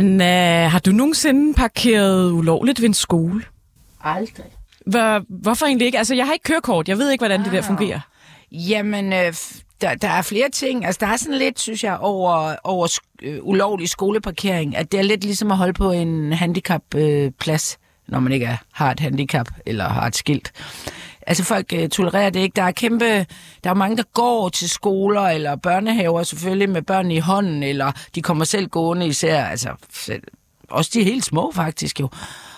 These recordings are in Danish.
Anna, har du nogensinde parkeret ulovligt ved en skole? Aldrig. Hvor, hvorfor egentlig ikke? Altså, jeg har ikke kørekort. Jeg ved ikke, hvordan det der fungerer. Jamen, øh, der, der er flere ting. Altså, der er sådan lidt, synes jeg, over, over sk- øh, ulovlig skoleparkering, at det er lidt ligesom at holde på en handicapplads, øh, plads, når man ikke er, har et handicap eller har et skilt. Altså, folk øh, tolererer det ikke. Der er kæmpe... Der er mange, der går til skoler eller børnehaver, selvfølgelig med børn i hånden, eller de kommer selv gående især. Altså, selv, også de helt små, faktisk jo.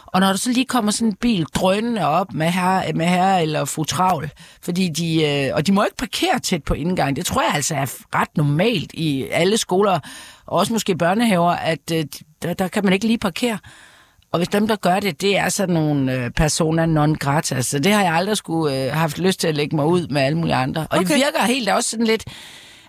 Og når der så lige kommer sådan en bil drønende op med herre, med herre eller fru Travl, fordi de, øh, og de må ikke parkere tæt på indgang. Det tror jeg altså er ret normalt i alle skoler, og også måske børnehaver, at øh, der, der kan man ikke lige parkere. Og hvis dem, der gør det, det er sådan nogle øh, personer non grata, så det har jeg aldrig skulle øh, haft lyst til at lægge mig ud med alle mulige andre. Og okay. det virker helt også sådan lidt...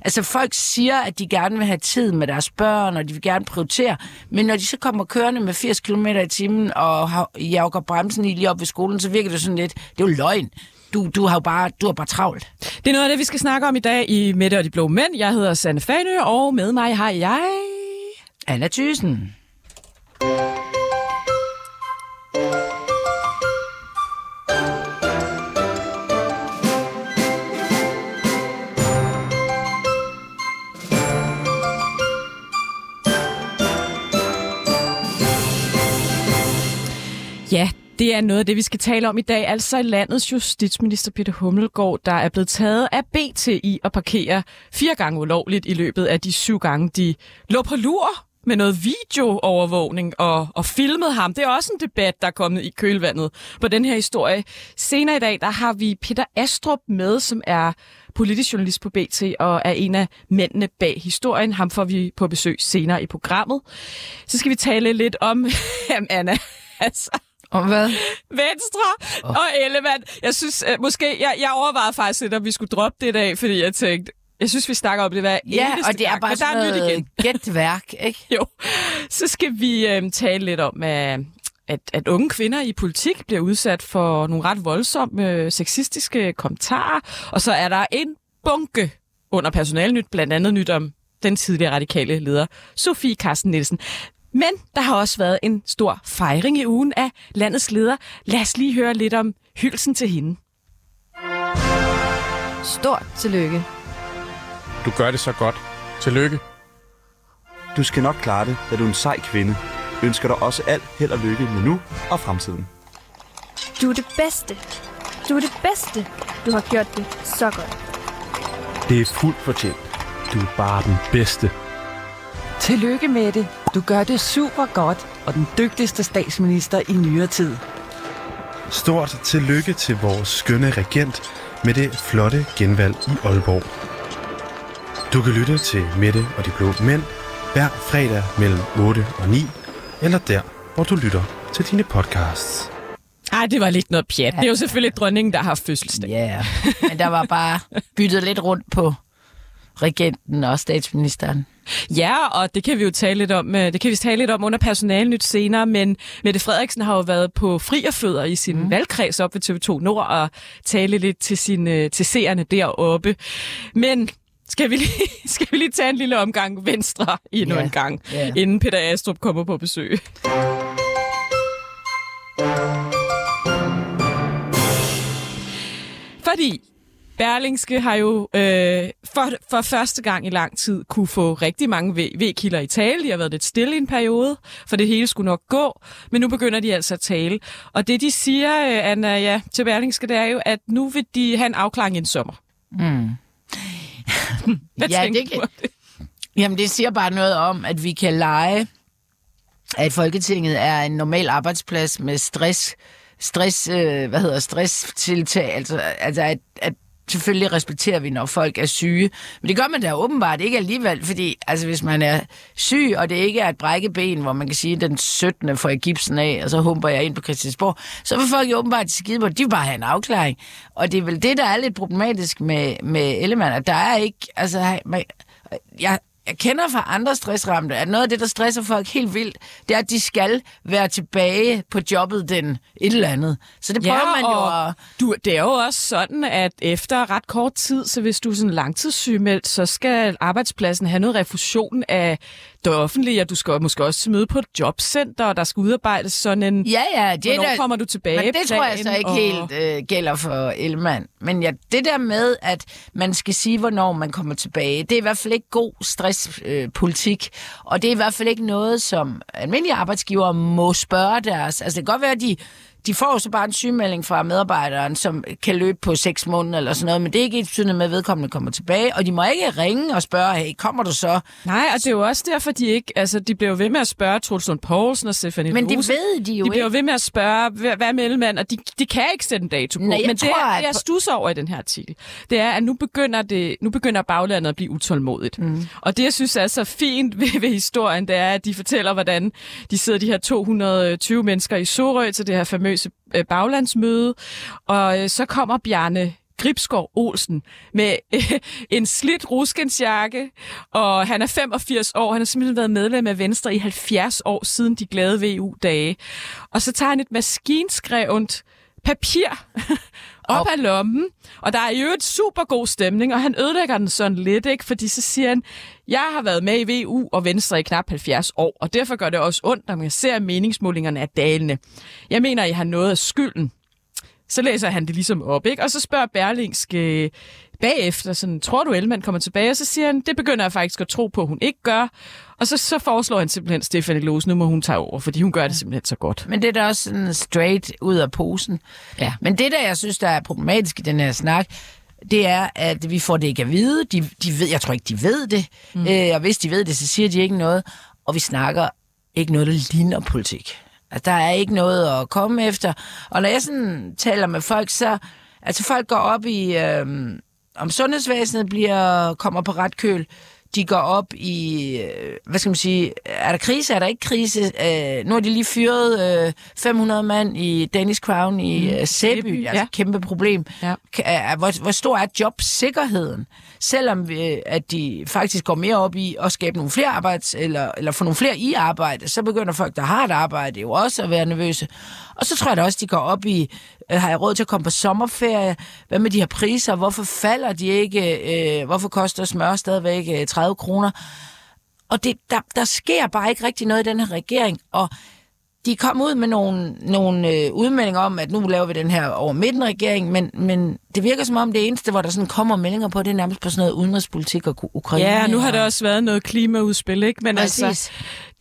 Altså folk siger, at de gerne vil have tid med deres børn, og de vil gerne prioritere, men når de så kommer kørende med 80 km i timen og har, jagger bremsen i lige op ved skolen, så virker det sådan lidt, det er jo løgn. Du, du har jo bare, du har bare travlt. Det er noget af det, vi skal snakke om i dag i Mette og de Blå Mænd. Jeg hedder Sanne Fanø, og med mig har jeg... Anna Thysen. Ja, det er noget af det, vi skal tale om i dag. Altså landets justitsminister Peter Hummelgaard, der er blevet taget af BT i at parkere fire gange ulovligt i løbet af de syv gange, de lå på lur med noget videoovervågning og, og filmet ham. Det er også en debat, der er kommet i kølvandet på den her historie. Senere i dag, der har vi Peter Astrup med, som er politisk journalist på BT og er en af mændene bag historien. Ham får vi på besøg senere i programmet. Så skal vi tale lidt om, jamen Anna, altså, om hvad? Venstre oh. og Ellemann. Jeg synes, måske, jeg, jeg overvejede faktisk lidt, om vi skulle droppe det i dag, fordi jeg tænkte, jeg synes, vi snakker om det hver Ja, og det er gang, bare der sådan er nyt igen. noget gætværk, ikke? Jo. Så skal vi øh, tale lidt om, at, at, at unge kvinder i politik bliver udsat for nogle ret voldsomme øh, sexistiske kommentarer, og så er der en bunke under personalnyt, blandt andet nyt om den tidligere radikale leder, Sofie Carsten Nielsen. Men der har også været en stor fejring i ugen af landets leder. Lad os lige høre lidt om hylsen til hende. Stort tillykke. Du gør det så godt. Tillykke. Du skal nok klare det, da du er en sej kvinde. Ønsker dig også alt held og lykke med nu og fremtiden. Du er det bedste. Du er det bedste. Du har gjort det så godt. Det er fuldt fortjent. Du er bare den bedste. Tillykke med det. Du gør det super godt, og den dygtigste statsminister i nyere tid. Stort tillykke til vores skønne regent med det flotte genvalg i Aalborg. Du kan lytte til Mette og de Blå Mænd hver fredag mellem 8 og 9, eller der, hvor du lytter til dine podcasts. Ej, det var lidt noget pjat. Det er jo selvfølgelig dronningen, der har fødselsdag. Ja, yeah. men der var bare byttet lidt rundt på regenten og statsministeren. Ja, og det kan vi jo tale lidt om, øh, det kan vi tale lidt om under personalnyt senere, men Mette Frederiksen har jo været på frierfødder i sin mm. valgkreds op ved TV2 Nord og tale lidt til, sine, til seerne deroppe. Men skal vi, lige, skal vi lige tage en lille omgang venstre endnu Ja. en gang, Ja. inden Peter Astrup kommer på besøg. Fordi Berlingske har jo øh, for, for første gang i lang tid kunne få rigtig mange V-kilder i tale. De har været lidt stille i en periode, for det hele skulle nok gå. Men nu begynder de altså at tale. Og det, de siger, øh, Anna, ja, til Berlingske, det er jo, at nu vil de have en afklaring i en sommer. Mm. Hvad Ja, tænker det du kan- det? Jamen, det siger bare noget om, at vi kan lege, at Folketinget er en normal arbejdsplads med stress, stress, øh, hvad hedder stresstiltag, altså, altså at, at selvfølgelig respekterer vi, når folk er syge. Men det gør man da åbenbart ikke alligevel, fordi altså, hvis man er syg, og det ikke er et brækkeben, hvor man kan sige, den 17. får jeg gipsen af, og så humper jeg ind på Christiansborg, så vil folk jo åbenbart skide på, de vil bare have en afklaring. Og det er vel det, der er lidt problematisk med, med Ellemann, at der er ikke, altså, man, jeg, jeg kender fra andre stressramte, at noget af det, der stresser folk helt vildt, det er, at de skal være tilbage på jobbet den et eller andet. Så det prøver man jo at... du, det er jo også sådan, at efter ret kort tid, så hvis du er sådan langtidssygemeldt, så skal arbejdspladsen have noget refusion af det offentlige, og du skal måske også til møde på et jobcenter, og der skal udarbejdes sådan en... Ja, ja, det Hvornår der, kommer du tilbage? Men det tror jeg så ikke og- helt øh, gælder for Ellemann. Men ja, det der med, at man skal sige, hvornår man kommer tilbage, det er i hvert fald ikke god stresspolitik arbejdspolitik. politik. og det er i hvert fald ikke noget, som almindelige arbejdsgivere må spørge deres... Altså det kan godt være, at de de får så bare en sygemelding fra medarbejderen, som kan løbe på seks måneder eller sådan noget, men det er ikke et betydende med, at vedkommende kommer tilbage, og de må ikke ringe og spørge, hey, kommer du så? Nej, og det er jo også derfor, de ikke... Altså, de bliver jo ved med at spørge Troels Lund Poulsen og Stefanie Men det Lose. ved de jo De bliver jo ved med at spørge, hvad er mellemmand, og de, de kan ikke sætte en dato på. Nej, Men det, tror, er, at- det, jeg stusser over i den her artikel, det er, at nu begynder, det, nu begynder baglandet at blive utålmodigt. Mm. Og det, jeg synes er så fint ved, ved historien, det er, at de fortæller, hvordan de sidder de her 220 mennesker i Sorø til det her famøse famøse øh, baglandsmøde, og øh, så kommer Bjarne Gribskov Olsen med øh, en slidt ruskensjakke, og han er 85 år. Han har simpelthen været medlem af Venstre i 70 år siden de glade VU-dage. Og så tager han et maskinskrevet papir op af lommen, og der er jo et super god stemning, og han ødelægger den sådan lidt, ikke? fordi så siger han, jeg har været med i VU og Venstre i knap 70 år, og derfor gør det også ondt, når man ser, meningsmålingerne er dalende. Jeg mener, I har noget af skylden. Så læser han det ligesom op, ikke? Og så spørger Berlingsk øh, bagefter, sådan, tror du, Ellemann kommer tilbage? Og så siger han, det begynder jeg faktisk at tro på, at hun ikke gør. Og så, så foreslår han simpelthen Stefanie Lose, nu må hun tage over, fordi hun gør det simpelthen så godt. Men det er da også sådan straight ud af posen. Ja. Men det, der jeg synes, der er problematisk i den her snak, det er, at vi får det ikke at vide. De, de ved, jeg tror ikke, de ved det. Mm. Øh, og hvis de ved det, så siger de ikke noget. Og vi snakker ikke noget, der ligner politik. Altså, der er ikke noget at komme efter. Og når jeg sådan taler med folk, så... Altså, folk går op i... Øh, om sundhedsvæsenet bliver, kommer på ret køl. De går op i, øh, hvad skal man sige, er der krise, er der ikke krise? Øh, nu har de lige fyret øh, 500 mand i Danish Crown i øh, Sæby, altså ja. kæmpe problem. Ja. Hvor, hvor stor er jobsikkerheden? Selvom øh, at de faktisk går mere op i at skabe nogle flere arbejds, eller, eller få nogle flere i arbejde, så begynder folk, der har et arbejde, jo også at være nervøse. Og så tror jeg da også, de går op i, øh, har jeg råd til at komme på sommerferie? Hvad med de her priser? Hvorfor falder de ikke? Øh, hvorfor koster smør stadigvæk øh, 30 kroner? Og det, der, der sker bare ikke rigtig noget i den her regering, og de kom ud med nogle, nogle øh, udmeldinger om, at nu laver vi den her over midten regering, men, men det virker som om det eneste, hvor der sådan kommer meldinger på, det er nærmest på sådan noget udenrigspolitik og Ukraine. Ja, nu har og- det også været noget klimaudspil, ikke? Men Præcis. altså,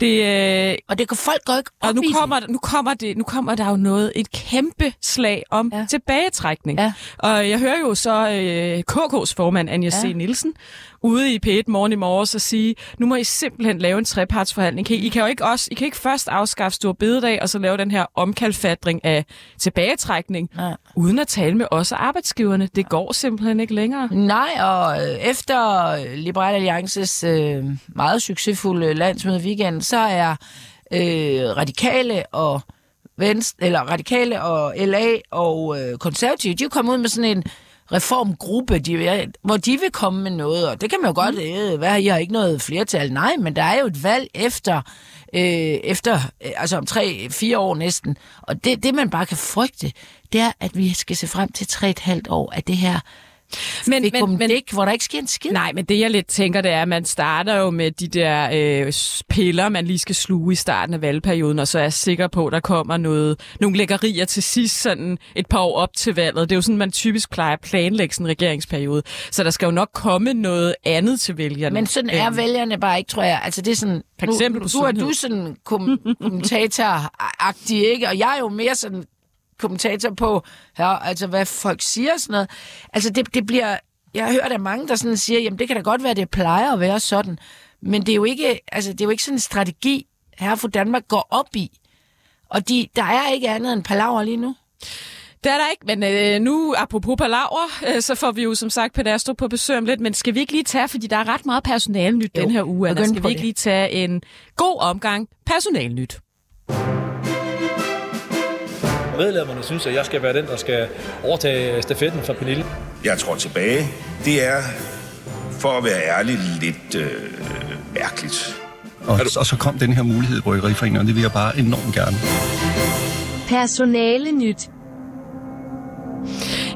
det, øh, Og det kan folk gå ikke op og nu kommer, nu, kommer det, nu kommer der jo noget, et kæmpe slag om Ja. tilbagetrækning. Ja. Og jeg hører jo så øh, KK's formand, Anja Ja. C. Nielsen, ude i P1 morgen i morges og sige, nu må I simpelthen lave en trepartsforhandling. I, I kan jo ikke, også, I kan ikke først afskaffe stor bededag, og så lave den her omkalfatring af tilbagetrækning, Ja. uden at tale med os og arbejdsgiverne. Det går simpelthen ikke længere. Nej, og øh, efter Liberal Alliances øh, meget succesfulde landsmøde weekend, så er øh, radikale og Venstre, eller radikale og LA og øh, konservative, de er kommet ud med sådan en reformgruppe, de, hvor de vil komme med noget, og det kan man jo godt, øh, hvad, I har ikke noget flertal, nej, men der er jo et valg efter, øh, efter øh, altså om tre, fire år næsten, og det, det man bare kan frygte, det er, at vi skal se frem til tre et halvt år af det her Men, men, men, ikke, hvor der ikke sker en skid. Nej, men det jeg lidt tænker, det er, at man starter jo med de der øh, piller, man lige skal sluge i starten af valgperioden, og så er jeg sikker på, at der kommer noget, nogle lækkerier til sidst, sådan et par år op til valget. Det er jo sådan, man typisk plejer at planlægge sådan en regeringsperiode. Så der skal jo nok komme noget andet til vælgerne. Men sådan er Øhm, vælgerne bare ikke, tror jeg. Altså det er sådan, For eksempel nu, nu er sundhed. du sådan kom, kommentator-agtig, ikke? Og jeg er jo mere sådan kommentator på, ja, altså hvad folk siger og sådan noget. Altså det, det bliver, jeg har hørt af mange, der sådan siger, jamen det kan da godt være, det plejer at være sådan, men det er jo ikke, altså det er jo ikke sådan en strategi, her for Danmark går op i. Og de, der er ikke andet end palaver lige nu. Det er der ikke, men øh, nu, apropos palaver, øh, så får vi jo som sagt Peter Astrup på besøg om lidt, men skal vi ikke lige tage, fordi der er ret meget personalnyt Jo, den her uge, Anna, skal vi ikke det. lige tage en god omgang personalnyt? Medlemmerne synes, at jeg skal være den, der skal overtage stafetten fra Pernille. Jeg tror tilbage. Det er, for at være ærlig, lidt øh, mærkeligt. Og, og så kom den her mulighed i Bryggeriforeningen, og det vil jeg bare enormt gerne. Personale nyt.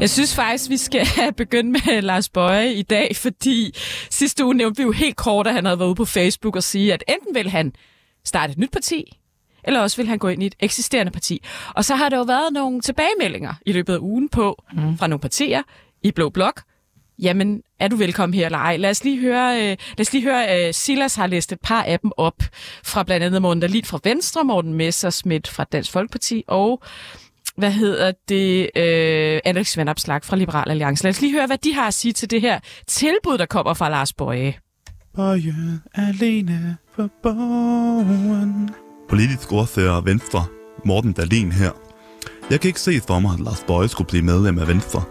Jeg synes faktisk, vi skal begynde med Lars Bøje i dag, fordi sidste uge nævnte vi jo helt kort, at han havde været ude på Facebook og sige, at enten vil han starte et nyt parti, eller også vil han gå ind i et eksisterende parti. Og så har der jo været nogle tilbagemeldinger i løbet af ugen på mm. fra nogle partier i Blå Blok. Jamen, er du velkommen her eller ej? Lad os lige høre, øh, lad os lige høre øh, Silas har læst et par af dem op fra blandt andet Morten Dahlin fra Venstre, Morten Messersmith fra Dansk Folkeparti og hvad hedder det, øh, Alex Vandopslag fra Liberal Alliance. Lad os lige høre, hvad de har at sige til det her tilbud, der kommer fra Lars Bøje. Bøje alene på borgen. Politisk ordfører Venstre, Morten Dahlin her. Jeg kan ikke se for mig, at Lars Bøje skulle blive medlem af Venstre.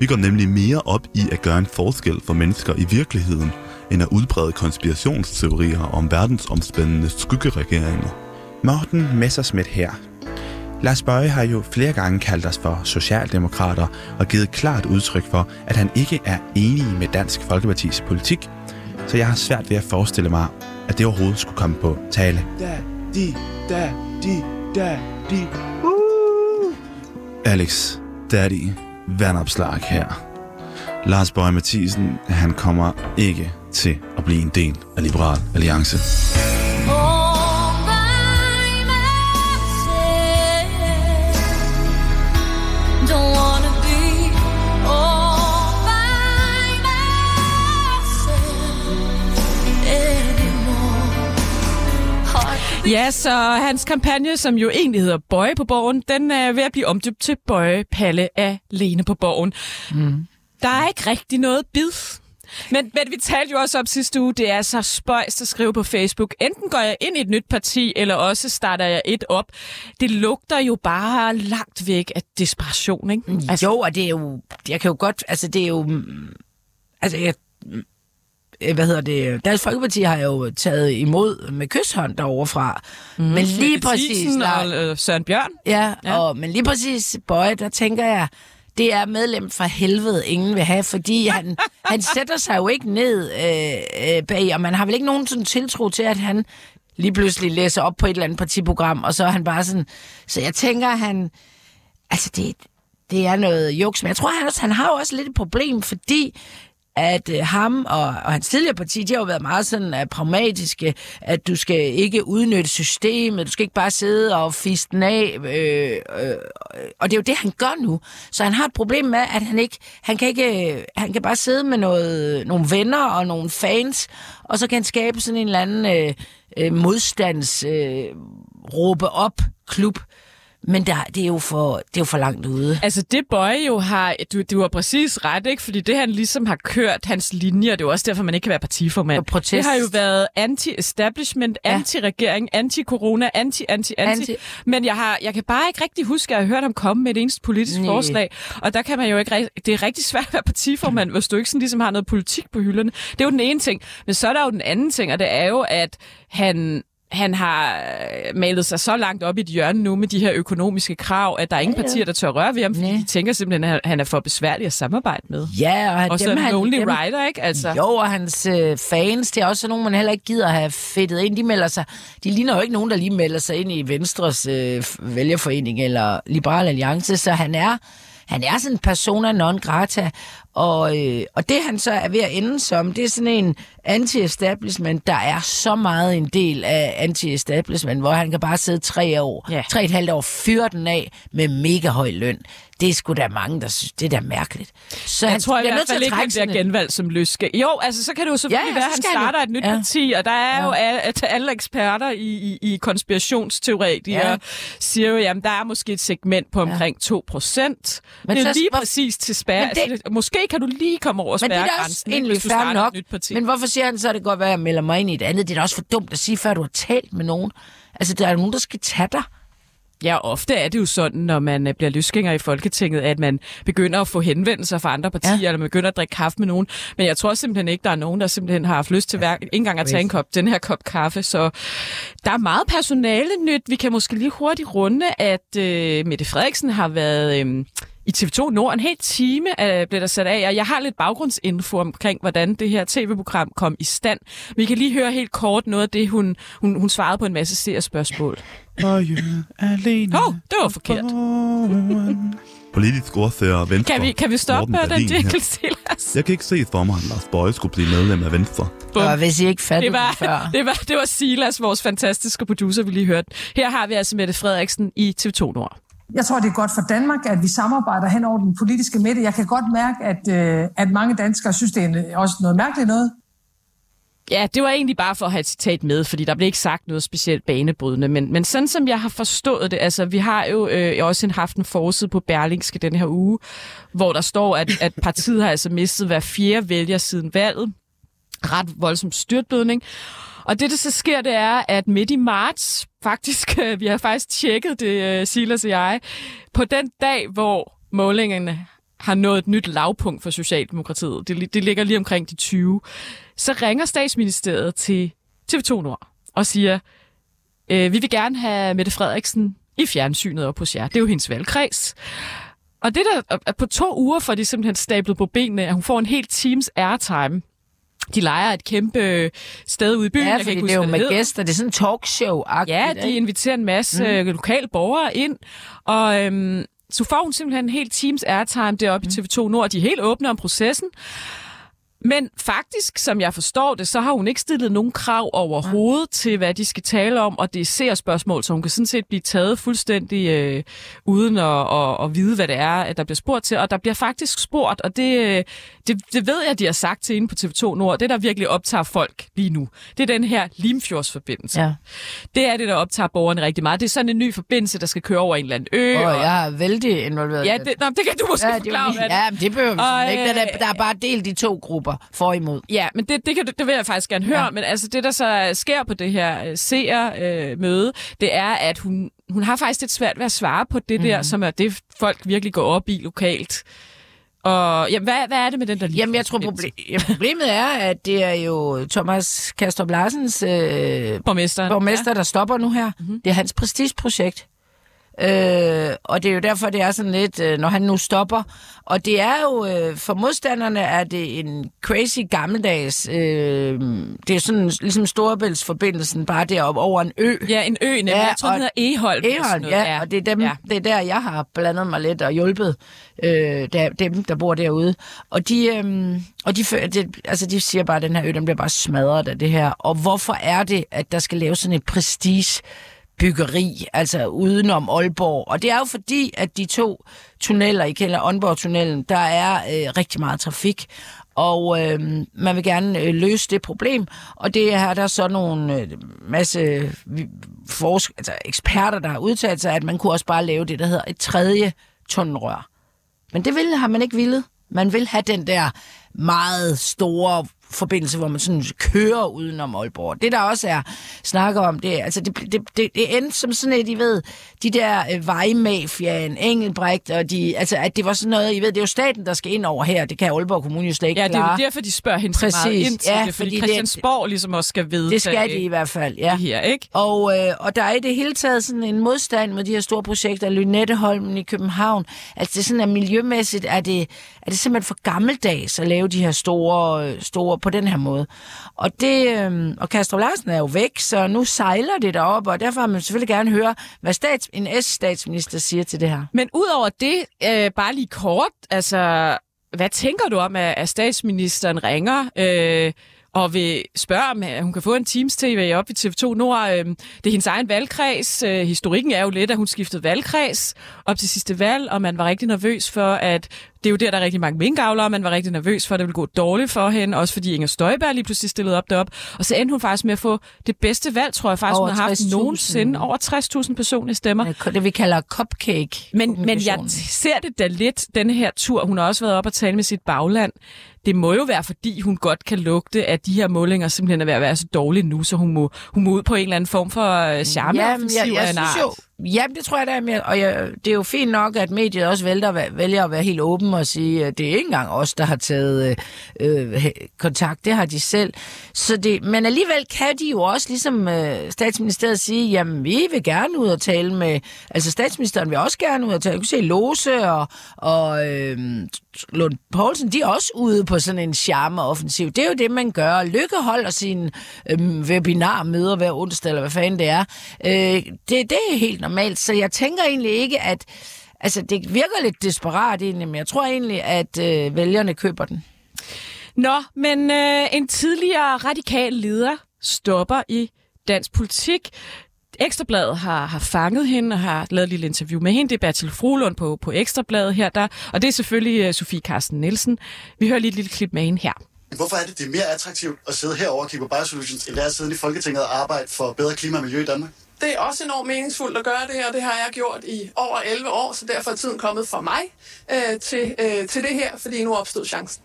Vi går nemlig mere op i at gøre en forskel for mennesker i virkeligheden, end at udbrede konspirationsteorier om verdensomspændende skyggeregeringer. Morten Messersmith her. Lars Bøje har jo flere gange kaldt os for socialdemokrater og givet klart udtryk for, at han ikke er enig med Dansk Folkepartis politik, så jeg har svært ved at forestille mig, at det overhovedet skulle komme på tale. Da, di, da, di, da, di. Uh! Alex, Daddy, vandopslag her. Lars Bøge Mathisen, han kommer ikke til at blive en del af Liberal Alliance. Ja, så hans kampagne, som jo egentlig hedder Bøje på borgen, den er ved at blive omdøbt til Bøje Palle alene på borgen. Mm. Der er ikke rigtig noget bid. Men, men vi talte jo også om sidste uge, det er så spøjst at skrive på Facebook. Enten går jeg ind i et nyt parti, eller også starter jeg et op. Det lugter jo bare langt væk af desperation, ikke? Altså, jo, og det er jo... Jeg kan jo godt... Altså, det er jo... mm, Altså, jeg, mm, hvad hedder det? Dansk Folkeparti har jo taget imod med kysshånd derovre fra. Mm, men lige præcis... Lars- og øh, Søren Bjørn. Ja, Ja. ja. Og, men lige præcis Bøje, der tænker jeg, det er medlem fra helvede, ingen vil have, fordi han, han sætter sig jo ikke ned øh, øh, bag, og man har vel ikke nogen sådan tiltro til, at han lige pludselig læser op på et eller andet partiprogram, og så er han bare sådan... Så jeg tænker, han... Altså, det, det er noget juks, men jeg tror, han, også, han har jo også lidt et problem, fordi at øh, ham og, og hans tidligere parti, de har jo været meget sådan uh, pragmatiske, at du skal ikke udnytte systemet, du skal ikke bare sidde og fiste den af, øh, øh, og det er jo det, han gør nu. Så han har et problem med, at han ikke, han kan ikke, øh, han kan bare sidde med noget, nogle venner og nogle fans, og så kan han skabe sådan en eller anden øh, øh, modstands øh, råbe op klub. Men der, det, er jo for, det er jo for langt ude. Altså det Bøje jo har, du, du har præcis ret, ikke? Fordi det han ligesom har kørt, hans linjer, det er jo også derfor, man ikke kan være partiformand. protest. Det har jo været anti-establishment, Ja. anti-regering, anti-corona, anti, anti. Men jeg, har, jeg kan bare ikke rigtig huske, at jeg har hørt ham komme med et eneste politisk Nej. forslag. Og der kan man jo ikke det er rigtig svært at være partiformand, hvis du ikke sådan ligesom har noget politik på hylderne. Det er jo den ene ting. Men så er der jo den anden ting, og det er jo, at han han har øh, malet sig så langt op i et hjørne nu med de her økonomiske krav, at der er ingen Ja, ja. partier, der tør røre ved ham, fordi de tænker simpelthen, at han er for besværlig at samarbejde med. Ja, og, han- Og så dem, han- lonely dem- rider, ikke? Altså. Jo, og hans øh, fans, det er også nogen, man heller ikke gider have fedtet ind. De melder sig, de ligner jo ikke nogen, der lige melder sig ind i Venstres øh, vælgerforening eller Liberal Alliance, så han er, han er sådan en persona non grata, og, øh, og det han så er ved at ende som, det er sådan en anti-establishment, der er så meget en del af anti-establishment, hvor han kan bare sidde tre år, Ja. tre et halvt år, fyre den af med mega høj løn. Det er sgu da mange, der synes, det er da mærkeligt. Så jeg han tror i bliver hvert nødt til fald ikke, han bliver genvalgt som løske. Jo, altså så kan det jo selvfølgelig Ja, ja, være, at han han starter jo. et nyt Ja. parti, og der er Ja. jo alle, alle eksperter i, i, i konspirationsteoretikere Ja. siger jo, jamen der er måske et segment på omkring 2 procent. Men Det er så- lige hvor- præcis til. Men det- Altså, måske kan du lige komme over Men det er da også ikke, egentlig fair nok. Men hvorfor siger han så, at det godt være, at jeg melder mig ind i et andet? Det er da også for dumt at sige, før du har talt med nogen. Altså, der er nogen, der skal tage dig. Ja, ofte er det jo sådan, når man øh, bliver løsgænger i Folketinget, at man begynder at få henvendelser fra andre partier, ja. eller man begynder at drikke kaffe med nogen. Men jeg tror simpelthen ikke, der er nogen, der simpelthen har haft lyst til hver, ikke engang at tage en kop, den her kop kaffe. Så der er meget personale nyt. Vi kan måske lige hurtigt runde, at øh, Mette Frederiksen har været... Øh, i TV2 Nord. En hel time øh, blev der sat af, og jeg har lidt baggrundsinfo omkring, hvordan det her tv-program kom i stand. Vi kan lige høre helt kort noget af det, hun, hun, hun svarede på en masse seerspørgsmål. Og alene. Åh, oh, det var forkert. Politisk ordfører Venstre. Kan vi, kan vi stoppe Morten med den jingle, Silas? Jeg kan ikke se for mig, at Lars Bøje skulle blive medlem af Venstre. Og hvis I ikke fattede det var, den før. det, var, det var Silas, vores fantastiske producer, vi lige hørte. Her har vi altså Mette Frederiksen i TV2 Nord. Jeg tror, det er godt for Danmark, at vi samarbejder hen over den politiske midte. Jeg kan godt mærke, at, øh, at mange danskere synes, det er også noget mærkeligt noget. Ja, det var egentlig bare for at have et citat med, fordi der blev ikke sagt noget specielt banebrydende. Men, men sådan som jeg har forstået det, altså vi har jo øh, også haft en forside på Berlingske den her uge, hvor der står, at, at partiet har altså mistet hver fjerde vælger siden valget. Ret voldsom styrtblødning. Og det, der så sker, det er, at midt i marts, faktisk, øh, vi har faktisk tjekket det, øh, Silas og jeg, på den dag, hvor målingerne har nået et nyt lavpunkt for Socialdemokratiet, det, det ligger lige omkring de 20, så ringer statsministeriet til TV2 Nord og siger, øh, vi vil gerne have Mette Frederiksen i fjernsynet op hos jer. Det er jo hendes valgkreds. Og det der, at på to uger får de simpelthen stablet på benene, at hun får en helt teams airtime. De leger et kæmpe sted ude i byen. Ja, jeg kan ikke det er jo huske, med hedder. gæster. Det er sådan en talkshow Ja, de inviterer en masse mm. lokale borgere ind, og øhm, så får hun simpelthen en hel teams airtime deroppe mm. i TV2 Nord. De er helt åbne om processen. Men faktisk, som jeg forstår det, så har hun ikke stillet nogen krav overhovedet ja. til, hvad de skal tale om, og det er ser-spørgsmål, så hun kan sådan set blive taget fuldstændig øh, uden at, at, at vide, hvad det er, at der bliver spurgt til. Og der bliver faktisk spurgt, og det, øh, det, det ved jeg, de har sagt til inde på TV2 Nord, det der virkelig optager folk lige nu, det er den her Limfjordsforbindelse. Ja. Det er det, der optager borgerne rigtig meget. Det er sådan en ny forbindelse, der skal køre over en eller anden ø. Og jeg er vældig involveret. Ja, det, nå, det kan du måske Ja, det forklare. ja, det behøver vi Og, ikke. Der, er- øh, der er bare delt i to grupper, for og imod. Ja, men det, det, kan, det vil jeg faktisk gerne høre. Ja. Men altså, det, der så sker på det her øh, seermøde, øh, møde, det er, at hun, hun har faktisk lidt svært ved at svare på det mm. der, som er det, folk virkelig går op i lokalt. Og jamen, hvad, hvad er det med den der Jamen, jeg tror, proble- problemet er, at det er jo Thomas Kastrup Larsens øh, borgmester, borgmester ja. der stopper nu her. Mm-hmm. Det er hans prestigeprojekt. Øh, og det er jo derfor, det er sådan lidt, øh, når han nu stopper. Og det er jo, øh, for modstanderne er det en crazy gammeldags, øh, det er sådan ligesom Storebæltsforbindelsen, bare deroppe over en ø. Ja, en ø, nemlig. Jeg tror, den hedder Egholm, noget. ja, Ja. og det er, dem, Ja. ja. det er der, jeg har blandet mig lidt og hjulpet øh, der, dem, der bor derude. Og de, øh, og de, det, altså, de siger bare, at den her ø, den bliver bare smadret af det her. Og hvorfor er det, at der skal laves sådan et prestige byggeri, altså udenom Aalborg. Og det er jo fordi, at de to tunneller, I kender Aalborg-tunnelen, der er øh, rigtig meget trafik, og øh, man vil gerne øh, løse det problem. Og det er der så nogle øh, masse forsk- altså eksperter, der har udtalt sig, at man kunne også bare lave det, der hedder et tredje tunnelrør. Men det ville, har man ikke ville. Man vil have den der meget store forbindelse, hvor man sådan kører udenom Aalborg. Det der også er snakker om, det, altså det, det, det, det endte som sådan et, I ved, de der øh, vejmafiaen, Engelbrecht, og de, altså at det var sådan noget, I ved, det er jo staten, der skal ind over her, det kan Aalborg Kommune jo slet ikke Ja, det er jo derfor, de spørger hende så meget Præcis. ind til Ja, det, fordi, fordi det- Christiansborg ligesom også skal vide Det skal de i hvert fald, ja. Det her, ikke? Og, øh, og der er i det hele taget sådan en modstand mod de her store projekter, Lynetteholmen i København. Altså det er sådan, at miljømæssigt er det, er det simpelthen for gammeldags at lave de her store, store på den her måde. Og det, øh, og Kastrup Larsen er jo væk, så nu sejler det derop, og derfor har man selvfølgelig gerne høre, hvad stats, en S-statsminister siger til det her. Men udover det, øh, bare lige kort, altså, hvad tænker du om, at, at statsministeren ringer øh, og vil spørge, om hun kan få en Teams-TV op i TV2 Nord? Øh, det er hendes egen valgkreds. Øh, historikken er jo lidt, at hun skiftede valgkreds op til sidste valg, og man var rigtig nervøs for, at det er jo der, der er rigtig mange minkavlere, og man var rigtig nervøs for, at det ville gå dårligt for hende, også fordi Inger Støjberg lige pludselig stillede op derop. Og så endte hun faktisk med at få det bedste valg, tror jeg faktisk, Over hun har haft 60.000. nogensinde. Over 60.000 personlige stemmer. Det vi kalder cupcake. Men, men jeg ser det da lidt, denne her tur. Hun har også været op og tale med sit bagland. Det må jo være, fordi hun godt kan lugte, at de her målinger simpelthen er ved at være så dårlige nu, så hun må, hun må ud på en eller anden form for øh, charme Jamen, jeg, jeg, en synes jo, Jamen, det tror jeg, da, er mere. Og jeg, det er jo fint nok, at mediet også vælger, vælger at være helt åben og sige, at det er ikke engang os, der har taget øh, øh, kontakt. Det har de selv. Så det, men alligevel kan de jo også, ligesom øh, statsministeriet, sige, jamen, vi vil gerne ud og tale med... Altså, statsministeren vil også gerne ud og tale. Du kan se Lose og, og øh, Lund Poulsen, de er også ude på sådan en charme-offensiv. Det er jo det, man gør. Lykke holder sine øh, webinarmøder hver onsdag, eller hvad fanden det er. Øh, det, det er helt normalt, så jeg tænker egentlig ikke, at... Altså, det virker lidt desperat egentlig, men jeg tror egentlig, at øh, vælgerne køber den. Nå, men øh, en tidligere radikal leder stopper i dansk politik. Ekstrabladet har, har fanget hende og har lavet et lille interview med hende. Det er Bertil Frolund på, på Ekstrabladet her. Der, og det er selvfølgelig uh, Sofie Carsten Nielsen. Vi hører lige et lille klip med hende her. Hvorfor er det, det er mere attraktivt at sidde herovre og kigge på Biosolutions, end det er at sidde i Folketinget og arbejde for bedre klima og miljø i Danmark? Det er også enormt meningsfuldt at gøre det her, det har jeg gjort i over 11 år, så derfor er tiden kommet for mig øh, til, øh, til det her, fordi nu opstod chancen.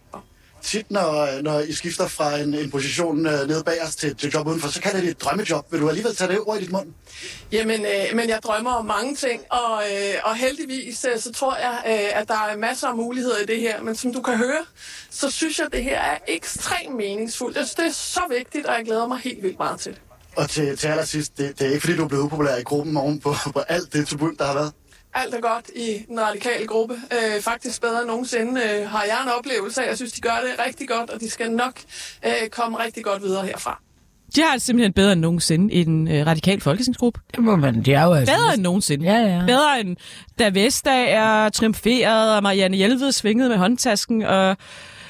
Tit, når, når I skifter fra en, en position øh, nede bag os til, til job udenfor, så kan det et drømmejob. Vil du alligevel tage det ord i dit mund? Jamen, øh, men jeg drømmer om mange ting, og, øh, og heldigvis øh, så tror jeg, øh, at der er masser af muligheder i det her. Men som du kan høre, så synes jeg, at det her er ekstremt meningsfuldt. Jeg synes, det er så vigtigt, og jeg glæder mig helt vildt meget til det. Og til, til allersidst, det, det er ikke fordi, du er blevet upopulær i gruppen oven på, på alt det tumult, der har været? Alt er godt i den radikale gruppe. Øh, faktisk bedre end nogensinde øh, har jeg en oplevelse af. Jeg synes, de gør det rigtig godt, og de skal nok øh, komme rigtig godt videre herfra. De har det simpelthen bedre end nogensinde i den øh, radikale folketingsgruppe. Det må man, det er jo altså... Bedre end nogensinde. Ja, ja. Bedre end da Vestager triumferede, og Marianne Hjelved svingede med håndtasken, og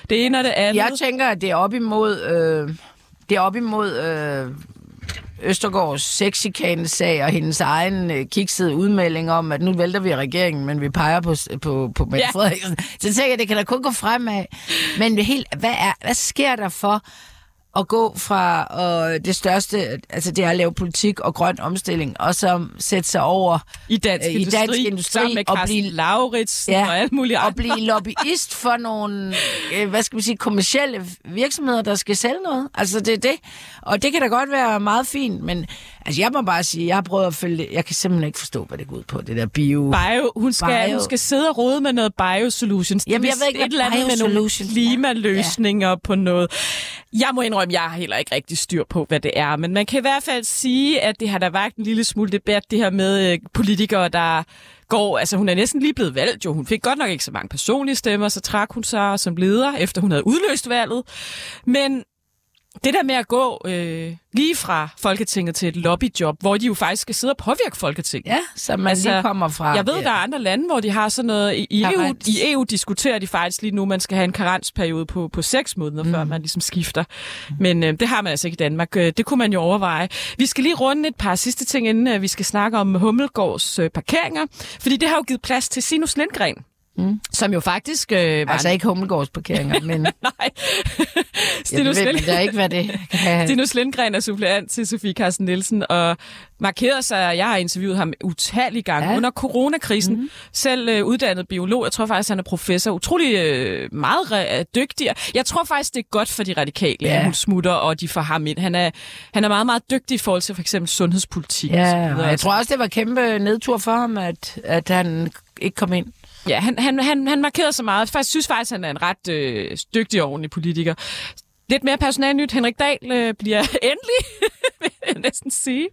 det ene og det andet. Jeg tænker, at det er op imod... Øh, det er op imod... Øh, Østergaards sexikane-sag og hendes egen øh, kiksede udmelding om, at nu vælter vi regeringen, men vi peger på, på, på Mette Ja. Frederiksen. Så tænker jeg, det kan da kun gå fremad. Men helt, hvad, er, hvad sker der for at gå fra øh, det største, altså det er at lave politik og grøn omstilling, og så sætte sig over I dansk, øh, i industri, dansk industri med og blive Lauritz Ja, og alt muligt og andet. blive lobbyist for nogle, øh, hvad skal man sige, kommersielle virksomheder, der skal sælge noget. Altså det er det. Og det kan da godt være meget fint, men altså jeg må bare sige, jeg har prøvet at følge det. Jeg kan simpelthen ikke forstå, hvad det går ud på, det der bio. Bio, hun skal, Bio. hun skal sidde og rode med noget biosolutions. Jamen, jeg ved ikke, et eller andet med nogle er. klimaløsninger ja. på noget. Jeg må indrømme, jeg har heller ikke rigtig styr på, hvad det er. Men man kan i hvert fald sige, at det har der vagt en lille smule debat, det her med øh, politikere, der går... Altså, hun er næsten lige blevet valgt, jo. Hun fik godt nok ikke så mange personlige stemmer, så trak hun sig som leder, efter hun havde udløst valget. Men det der med at gå øh, lige fra Folketinget til et lobbyjob, hvor de jo faktisk skal sidde og påvirke Folketinget. Ja, så man lige kommer fra Jeg ved, der. der er andre lande, hvor de har sådan noget... I, i, EU, Karens. I EU diskuterer de faktisk lige nu, man skal have en karensperiode på, på seks måneder, mm. før man ligesom skifter. Men øh, det har man altså ikke i Danmark. Øh, Det kunne man jo overveje. Vi skal lige runde et par sidste ting, inden øh, vi skal snakke om Hummelgårds øh, parkeringer. Fordi det har jo givet plads til Sinus Lindgren. Mm. Som jo faktisk øh, var Altså en- ikke Hummelgårds parkeringer, men... Nej. Jeg ved, er ikke, hvad det kan... Stinus Lindgren er suppleant til Sofie Carsten Nielsen, og markerede sig, jeg har interviewet ham utallige gange ja. under coronakrisen. Mm-hmm. Selv øh, uddannet biolog, jeg tror faktisk, han er professor. Utrolig øh, meget re- dygtig. Jeg tror faktisk, det er godt for de radikale, ja. At hun smutter, og de får ham ind. Han er, han er meget, meget dygtig i forhold til for eksempel sundhedspolitik. og Ja, videre. og jeg tror også, det var kæmpe nedtur for ham, at, at han ikke kom ind. Ja, han, han, han, han markerede så meget. Jeg synes faktisk, han er en ret øh, dygtig og ordentlig politiker. Lidt mere personalnyt. Henrik Dahl øh, bliver endelig, vil jeg næsten sige.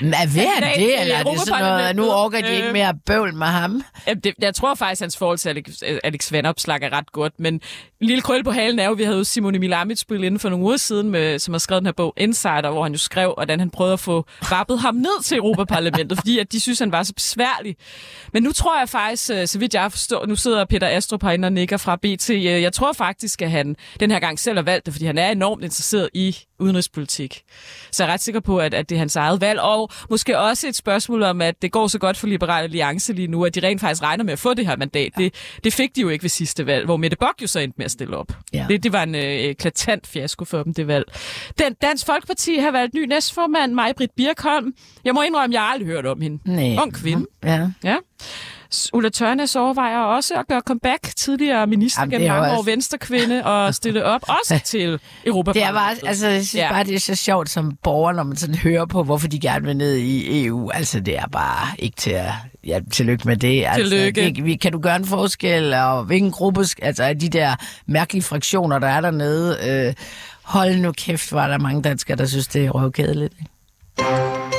Men hvad er det, til eller er det sådan noget, nu orker de ikke Øh, mere bøvl med ham? Det, jeg tror faktisk, hans forhold til Alex, Alex Vanopslag er ret godt, men en lille krøl på halen er jo, vi havde jo Simone Milamitsbøl inden for nogle uger siden, med, som har skrevet den her bog Insider, hvor han jo skrev, hvordan han prøvede at få rappet ham ned til Europaparlamentet, fordi at de synes, han var så besværlig. Men nu tror jeg faktisk, øh, så vidt jeg forstår, nu sidder Peter Astrup herinde og nikker fra BT, øh, jeg tror faktisk, at han den her gang selv har valgt det, fordi han er enormt interesseret i udenrigspolitik. Så jeg er ret sikker på, at, at det er hans eget valg, og måske også et spørgsmål om, at det går så godt for Liberal Alliance lige nu, at de rent faktisk regner med at få det her mandat. Ja. Det, det fik de jo ikke ved sidste valg, hvor Mette Bock jo så endte med at stille op. Ja. Det, det var en øh, eklatant fiasko for dem, det valg. Den, Dansk Folkeparti har valgt ny næstformand, Maj-Britt Birkholm. Jeg må indrømme, jeg har aldrig hørt om hende. Nej. Ung kvinde. Ja. Ja. Ulla Tørnes overvejer også at gøre comeback tidligere minister Jamen, gennem mange jo år, også- venstrekvinde, og stille op også til Europa. Det er bare, altså, jeg synes ja. bare, det er så sjovt som borger, når man sådan hører på, hvorfor de gerne vil ned i EU. Altså, det er bare ikke til at... Ja, tillykke med det. Altså, Tillykke. Vi- kan du gøre en forskel, og hvilken gruppe... Altså, de der mærkelige fraktioner, der er dernede... Øh, hold nu kæft, var der mange danskere, der synes, det er røvkedeligt. ikke?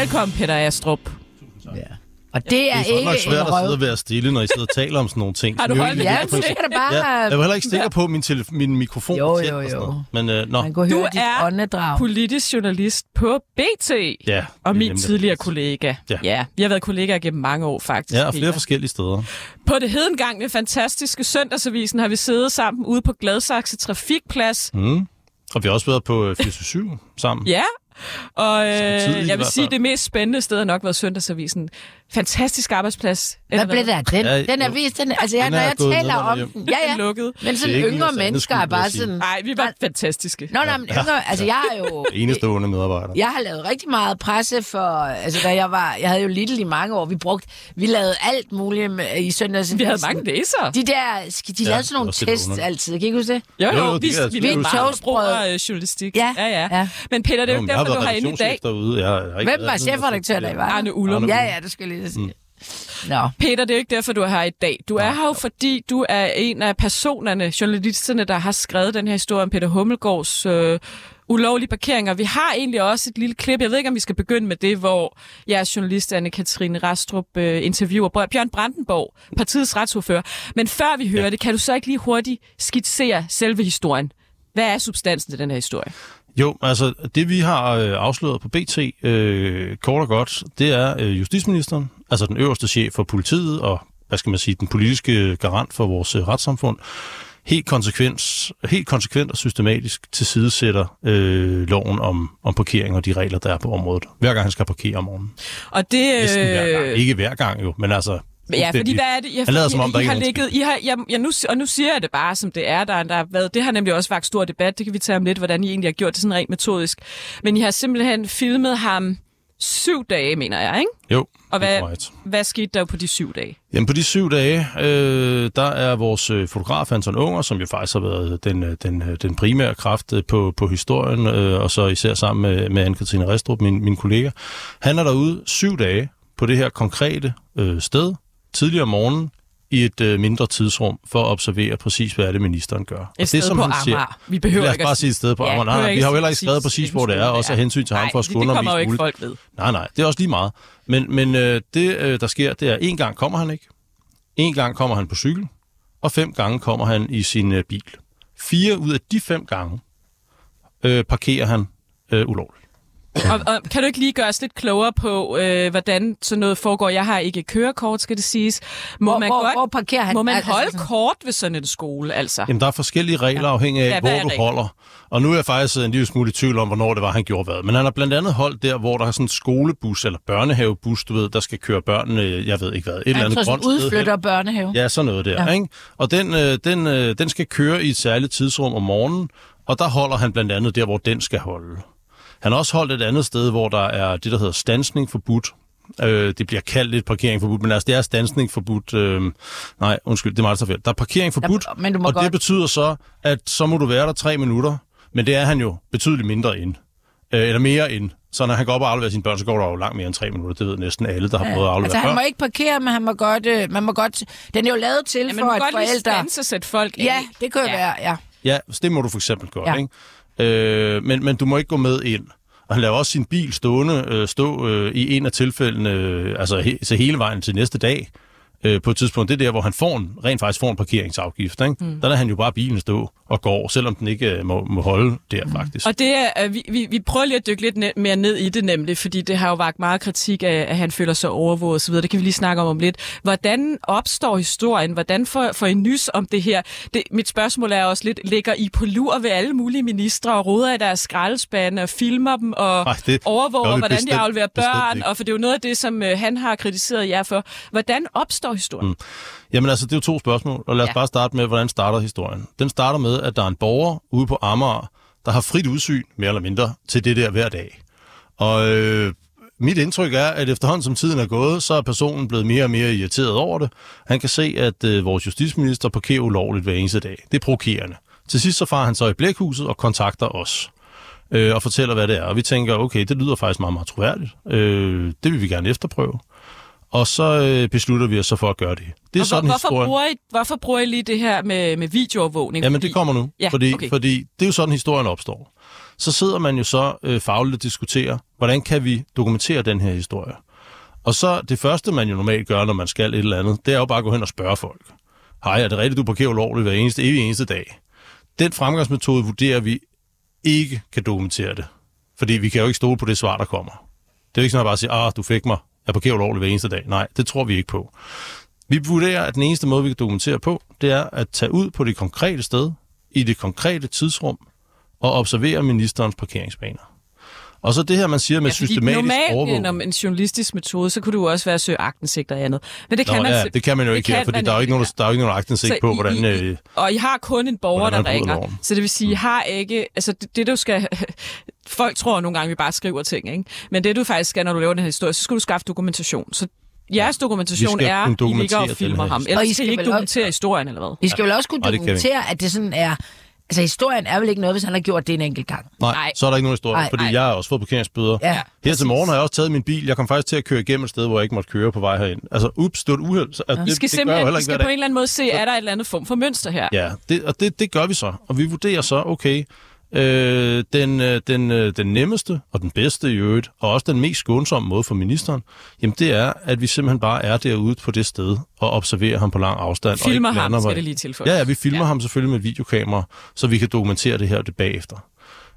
Velkommen, Peter Astrup. Og det er, det er ikke nok en svært at sidde og være stille, når I sidder og taler om sådan nogle ting. Har du holdt ja, ikke det skal da bare Ja, jeg var heller ikke sikker på, at min, tele- min mikrofon Jo, jo, og sådan jo. noget. Men øh, nå. Man kunne Du høre er åndedrag. politisk journalist på BT. Ja, Og det min tidligere kollega. Ja. ja. Vi har været kollegaer gennem mange år, faktisk. Ja, og flere Peter. forskellige steder. På det hedengangne fantastiske søndagsavisen har vi siddet sammen ude på Gladsaxe Trafikplads. Mm. Og vi har også været på øh, 47 sammen. Ja, og øh, jeg vil sige, fald. det mest spændende sted har nok været Søndagsavisen. Fantastisk arbejdsplads. Hvad blev der af den? Ja, Den er vist, den, altså jeg, Den når er jeg taler om den, ja, ja. lukket. Men er sådan yngre mennesker er bare sådan... Nej, vi var fantastiske. Nå, nej, men yngre, altså jeg har jo... Enestående medarbejder. Jeg har lavet rigtig meget presse for, altså da jeg var, jeg havde jo Little i mange år, vi brugte, vi lavede alt muligt med, i søndags. Vi havde mange læsere. De der, de Ja, lavede sådan nogle tests altid, kan I ikke huske det? Jo, Jo, vi, vi, selvfølgelig vi huske. meget Toastbrød. bruger øh, journalistik. Er har du været har inde i dag. derude. Jeg, har ikke Hvem var chefredaktør, der I var? Arne Ullum. Ja, ja, det skal jeg lige sige. Nå. Peter, det er jo ikke derfor, du er her i dag. Du er her jo, fordi du er en af personerne, journalisterne, der har skrevet den her historie om Peter Hummelgaards øh, ulovlige parkeringer. Vi har egentlig også et lille klip, jeg ved ikke, om vi skal begynde med det, hvor jeres journalist, Anne-Katrine Rastrup, øh, interviewer Bjørn Brandenborg, partiets retsordfører. Men før vi hører ja. det, kan du så ikke lige hurtigt skitsere selve historien? Hvad er substansen til den her historie? Jo, altså det vi har øh, afsløret på BT, øh, kort og godt, det er øh, justitsministeren, altså den øverste chef for politiet og, hvad skal man sige, den politiske garant for vores øh, retssamfund, helt konsekvent, helt konsekvent og systematisk tilsidesætter øh, loven om, om parkering og de regler, der er på området. Hver gang han skal parkere om morgenen. Og det, Næsten hver gang. øh, Ikke hver gang jo, men altså... Ja, fordi hvad er det? I har, Han lader I, som om, der I har ligget, I har, jeg, jeg, nu, og nu siger jeg det bare, som det er. Der, der har været, det har nemlig også vagt stor debat. Det kan vi tage om lidt, hvordan I egentlig har gjort det sådan rent metodisk. Men I har simpelthen filmet ham syv dage, mener jeg, ikke? Jo, Og hvad, korrekt. hvad skete der på de syv dage? Jamen på de syv dage, øh, der er vores øh, fotograf Anton Unger, som jo faktisk har været den, øh, den, øh, den primære kraft på, på historien, øh, og så især sammen med, med Anne-Katrine Restrup, min, min kollega. Han er derude syv dage på det her konkrete øh, sted, tidligere om morgenen, i et øh, mindre tidsrum, for at observere præcis, hvad er det, ministeren gør. Og Et sted på Amager. Vi behøver Lad os ikke at bare sige- et sted på Ja, Amager. Nej, nej, vi har jo heller ikke skrevet præcis, hvor det er, også af det hensyn til ham Nej, for at det- skulle det kommer jo undervise ikke folk ved. Nej, nej, det er også lige meget. Men, men øh, det, øh, der sker, det er, en gang kommer han ikke, en gang kommer han på cykel, og fem gange kommer han i sin øh, bil. Fire ud af de fem gange øh, parkerer han øh, ulovligt. Og, og kan du ikke lige gøre os lidt klogere på, øh, hvordan sådan noget foregår? Jeg har ikke kørekort, skal det siges. Må Hvor- man hvor- godt, hvor parkerer han? Må man Altså holde sådan- kort ved sådan en skole, altså? Jamen, der er forskellige regler afhængig af, Ja, ja, hvor du holder. Og nu er jeg faktisk en lille smule i tvivl om, hvornår det var, han gjorde hvad. Men han har blandt andet holdt der, hvor der er sådan en skolebus eller børnehavebus, du ved, der skal køre børnene, jeg ved ikke hvad, et eller Jeg andet grønt sted hen. udflytter børnehave. Ja, sådan noget der. Ja. Ja. Ikke? Og den, øh, den, øh, den skal køre i et særligt tidsrum om morgenen, og der holder han blandt andet der, hvor den skal holde. Han har også holdt et andet sted, hvor der er det, der hedder stansning forbudt. Øh, det bliver kaldt lidt parkering forbudt, men altså det er stansning forbudt. Øh, nej, undskyld, det er meget så. Der er parkering forbudt, Ja, men du må og godt- det betyder så, at så må du være der tre minutter, men det er han jo betydeligt mindre ind. Øh, eller mere ind. Så når han går op og afleverer sine børn, så går der jo langt mere end tre minutter. Det ved næsten alle, der har prøvet at aflevere Altså, han må ikke parkere, men han må godt, øh, man må godt... Den er jo lavet til Ja, for, må at godt lige forældre... standse og sætte folk Ja, af. det kan jo Ja. være, ja. Ja, så det må du for eksempel godt, Ja. ja. ikke? Øh, men, men du må ikke gå med ind. Og han lader også sin bil stående, øh, stå øh, i en af tilfældene, øh, altså he, så hele vejen til næste dag, øh, på et tidspunkt. Det er der, hvor han får en, rent faktisk får en parkeringsafgift. Ikke? Mm. Der lader han jo bare bilen stå og går, selvom den ikke øh, må, må holde der mm. faktisk. Og det er, øh, vi, vi, vi prøver lige at dykke lidt ne- mere ned i det nemlig, fordi det har jo vagt meget kritik af, at han føler sig overvåget osv. Det kan vi lige snakke om om lidt. Hvordan opstår historien? Hvordan får, får I nys om det her? Det, mit spørgsmål er også lidt, ligger I på lur ved alle mulige ministre og roder i deres skraldespande og filmer dem og Nej, det overvåger, hvordan de bestemt- afleverer bestemt børn? Og for det er jo noget af det, som øh, han har kritiseret jer for. Hvordan opstår historien? Mm. Jamen altså, det er jo to spørgsmål, og lad os Ja. bare starte med, hvordan starter historien. Den starter med, at der er en borger ude på Amager, der har frit udsyn, mere eller mindre, til det der hver dag. Og øh, mit indtryk er, at efterhånden som tiden er gået, så er personen blevet mere og mere irriteret over det. Han kan se, at øh, vores justitsminister parkerer ulovligt hver eneste dag. Det er provokerende. Til sidst så farer han så i blækhuset og kontakter os øh, og fortæller, hvad det er. Og vi tænker, okay, det lyder faktisk meget, meget troværdigt. Øh, det vil vi gerne efterprøve. Og så øh, beslutter vi os så for at gøre det. Det er Og sådan hvor, hvorfor, historien. bruger I, hvorfor bruger I lige det her med, med videoovervågning? Jamen, det kommer nu. Ja, fordi, okay. fordi det er jo sådan, historien opstår. Så sidder man jo så øh, fagligt og diskuterer, hvordan kan vi dokumentere den her historie? Og så det første, man jo normalt gør, når man skal et eller andet, det er jo bare at gå hen og spørge folk. Hej, er det rigtigt, du parkerer ulovligt hver eneste, evig eneste dag? Den fremgangsmetode vurderer vi ikke kan dokumentere det. Fordi vi kan jo ikke stole på det svar, der kommer. Det er jo ikke sådan, at bare siger, ah, du fik mig, jeg parkerer ulovligt hver eneste dag. Nej, det tror vi ikke på. Vi vurderer, at den eneste måde, vi kan dokumentere på, det er at tage ud på det konkrete sted, i det konkrete tidsrum, og observere ministerens parkeringsbaner. Og så det her, man siger med Ja, systematisk normalt overvågning. om en journalistisk metode, så kunne du også være at søge agtensigt og andet. Men det kan Nå, man, ja, det kan man jo ikke her, fordi man der er jo ikke nogen, der, der er jo ikke nogen aktindsigt Så på, I- hvordan... I- Øh, Og I har kun en borger, der ringer. loven. Så det vil sige, I har ikke... Altså, det, det du skal... Folk tror nogle gange, vi bare skriver ting, ikke? Men det du faktisk skal, når du laver den her historie, så skal du skaffe dokumentation. Så jeres dokumentation er, kunne I ligger dokumentere og filmer ham. Og I skal skal I ikke vel også- dokumentere historien, eller hvad? Vi skal vel også kunne dokumentere, at det sådan er... Altså, historien er vel ikke noget, hvis han har gjort det en enkelt gang. Nej, Nej, så er der ikke nogen historie, Nej, fordi nej. jeg har også fået parkeringsbøder. Ja, Her til morgen har jeg også taget min bil. Jeg kom faktisk til at køre igennem et sted, hvor jeg ikke måtte køre på vej herind. Altså, ups, det var et uheld. Så, altså, Vi det, skal det gør jeg jo simpelthen heller vi ikke skal på en eller anden måde se, er der et eller andet form for mønster her? Ja, det, og det, det gør vi så. Og vi vurderer så, okay, øh, den, øh, den, øh, den nemmeste og den bedste i øvrigt, og også den mest skånsomme måde for ministeren, jamen det er, at vi simpelthen bare er derude på det sted og observerer ham på lang afstand. og Filmer ikke ham, skal det lige tilføjes. Ja, ja, vi filmer ja. ham selvfølgelig med videokamera, så vi kan dokumentere det her det bagefter.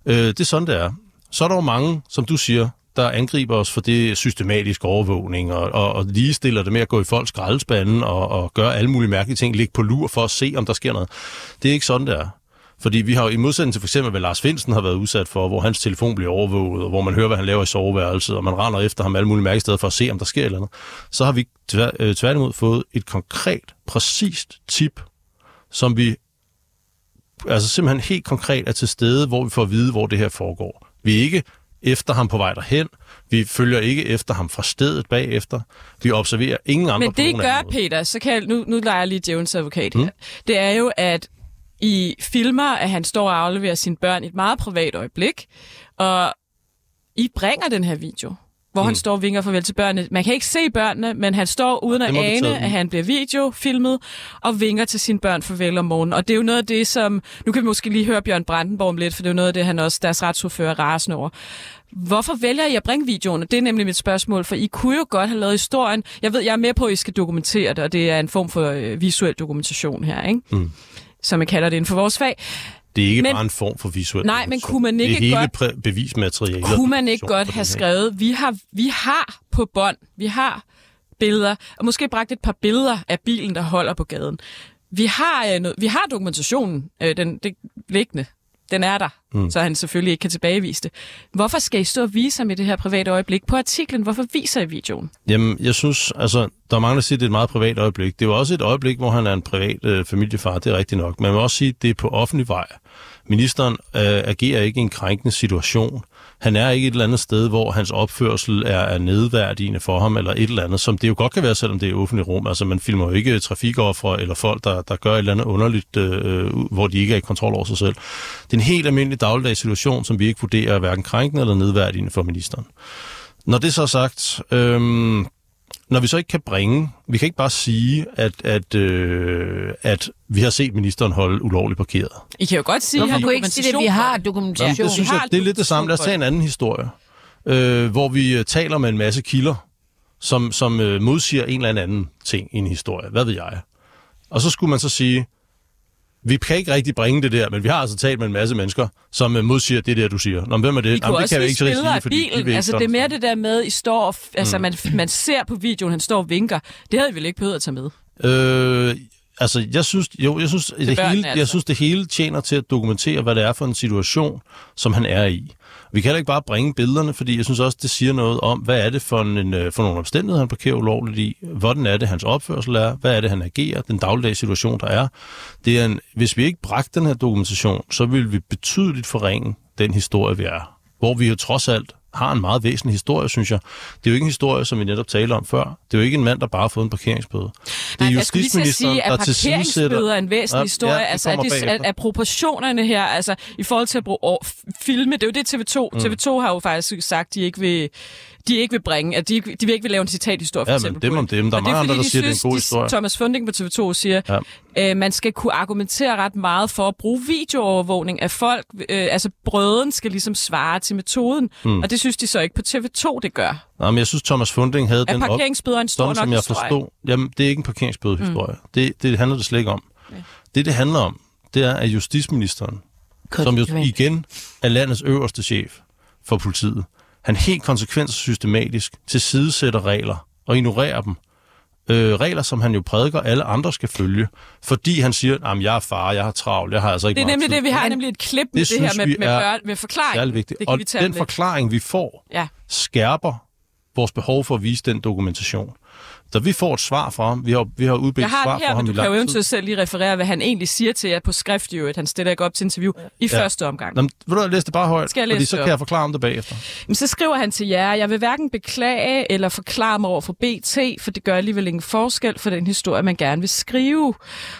Øh, det er sådan, det er. Så er der jo mange, som du siger, der angriber os for det systematiske overvågning og, og, og ligestiller det med at gå i folks skraldespande og, og gøre alle mulige mærkelige ting, ligge på lur for at se, om der sker noget. Det er ikke sådan, det er. Fordi vi har jo i modsætning til for eksempel, hvad Lars Finsen har været udsat for, hvor hans telefon bliver overvåget, og hvor man hører, hvad han laver i soveværelset, og man render efter ham alle mulige mærkesteder for at se, om der sker et eller andet, så har vi tvær, øh, tværtimod fået et konkret, præcist tip, som vi altså simpelthen helt konkret er til stede, hvor vi får at vide, hvor det her foregår. Vi er ikke efter ham på vej derhen. Vi følger ikke efter ham fra stedet bagefter. Vi observerer ingen andre Men det på gør. Peter, så kan jeg, nu, nu leger jeg lige djævens advokat her. Mm. Det er jo, at I filmer, at han står og afleverer sine børn i et meget privat øjeblik, og I bringer den her video, hvor mm. han står og vinker farvel til børnene. Man kan ikke se børnene, men han står uden at ane, at han bliver videofilmet og vinker til sine børn farvel om morgenen. Og det er jo noget af det, som... Nu kan vi måske lige høre Bjørn Brandenborg om lidt, for det er jo noget af det, han også deres retsordfører er rasende over. Hvorfor vælger I at bringe videoen? Det er nemlig mit spørgsmål, for I kunne jo godt have lavet historien. Jeg ved, jeg er med på, at I skal dokumentere det, og det er en form for øh, visuel dokumentation her, ikke? Mm. Som jeg kalder det inden for vores fag. Det er ikke Men- bare en form for visuel Nej, men kunne man ikke det er hele godt- bevismaterialet. Kunne man ikke godt have skrevet, vi har, vi har på bånd, vi har billeder, og måske bragt et par billeder af bilen, der holder på gaden. Vi har, øh, noget, vi har dokumentationen, øh, den det, liggende. Den er der, Mm. så han selvfølgelig ikke kan tilbagevise det. Hvorfor skal I stå og vise ham i det her private øjeblik på artiklen? Hvorfor viser I videoen? Jamen, jeg synes, altså, der er mange, der siger, at det er et meget privat øjeblik. Det er jo også et øjeblik, hvor han er en privat øh, familiefar, det er rigtigt nok. Man vil også sige, at det er på offentlig vej. Ministeren øh, agerer ikke i en krænkende situation. Han er ikke et eller andet sted, hvor hans opførsel er, er nedværdigende for ham, eller et eller andet, som det jo godt kan være, selvom det er offentligt rum. Altså, man filmer jo ikke trafikoffere eller folk, der, der gør et eller andet underligt, øh, øh, hvor de ikke er i kontrol over sig selv. Det er en helt almindelig dagligdags situation, som vi ikke vurderer er hverken krænkende eller nedværdigende for ministeren. Når det så er sagt, øh, når vi så ikke kan bringe, vi kan ikke bare sige, at, at, øh, at vi har set ministeren holde ulovligt parkeret. I kan jo godt sige, at kunne I ikke sige det? Vi har dokumentation. Jamen, det synes Vi jeg, det er lidt det samme. Lad os tage en anden historie, øh, hvor vi øh, taler med en masse kilder, som, som øh, modsiger en eller anden ting i en historie. Hvad ved jeg? Og så skulle man så sige, vi kan ikke rigtig bringe det der, men vi har altså talt med en masse mennesker, som øh, modsiger det der, du siger. Nå, men hvem er det? Vi Jamen, det også kan jeg ikke så af fordi de bilen. ikke Altså, det er mere det der med, I står og, f- altså, Mm. man, man ser på videoen, han står og vinker. Det havde vi vel ikke behøvet at tage med. Øh, altså, jeg synes, jo, jeg synes, det børnene, hele, altså. jeg synes, det hele tjener til at dokumentere, hvad det er for en situation, som han er i. Vi kan heller ikke bare bringe billederne, fordi jeg synes også, det siger noget om, hvad er det for, en, øh, for nogle omstændigheder, han parkerer ulovligt i, hvordan er det, hans opførsel er, hvad er det, han agerer, den dagligdags situation, der er. Det er en, hvis vi ikke bragte den her dokumentation, så vil vi betydeligt forringe den historie, vi er. Hvor vi jo trods alt har en meget væsentlig historie, synes jeg. Det er jo ikke en historie, som vi netop talte om før. Det er jo ikke en mand, der bare har fået en parkeringsbøde. Det er Nej, til at sige, der parkeringsbøder er en væsentlig Ja, historie. ja, det altså, at, de, at, at proportionerne her, altså i forhold til at bruge filme, det er jo det TV2. Mm. TV2 har jo faktisk sagt, de ikke vil, de ikke vil bringe, at de, de vil ikke vil lave en citathistorie, for Ja, eksempel. men dem om det. dem. Der er mange andre, fordi, der de siger, det er en synes, god de- historie. Thomas Funding på TV2 siger, Ja. øh, man skal kunne argumentere ret meget for at bruge videoovervågning af folk. Øh, altså brøden skal ligesom svare til metoden, Mm. og det synes de så ikke på TV2, det gør. Nej, men jeg synes, Thomas Funding havde Er den op... parkeringsbøder en stor nok som jeg historie? forstod. Jamen, det er ikke en parkeringsbødehistorie. Mm. Det, det handler det slet ikke om. Ja. Det, det handler om, det er, at justitsministeren, som jo igen er landets øverste chef for politiet, han helt konsekvent og systematisk tilsidesætter regler og ignorerer dem. Øh, regler, som han jo prædiker, alle andre skal følge, fordi han siger, at jeg er far, jeg har travlt, jeg har altså ikke Det er nemlig tid." det, vi har nemlig et klip med det, det her med, med, er børn, med forklaring. Vigtigt. Det og vi den lidt. forklaring, vi får, Ja. skærper vores behov for at vise den dokumentation. Da vi får et svar fra ham, vi har, vi har udbedt Jeg har svar det fra her, ham men i du kan jo eventuelt selv lige referere, hvad han egentlig siger til jer på skrift, jo, at han stiller ikke op til interview i Ja. første omgang. Nå, men, vil du læse det bare højt? Skal jeg Fordi læse så det kan jeg forklare om det bagefter. Men så skriver han til jer, jeg vil hverken beklage eller forklare mig over for BT, for det gør alligevel ingen forskel for den historie, man gerne vil skrive.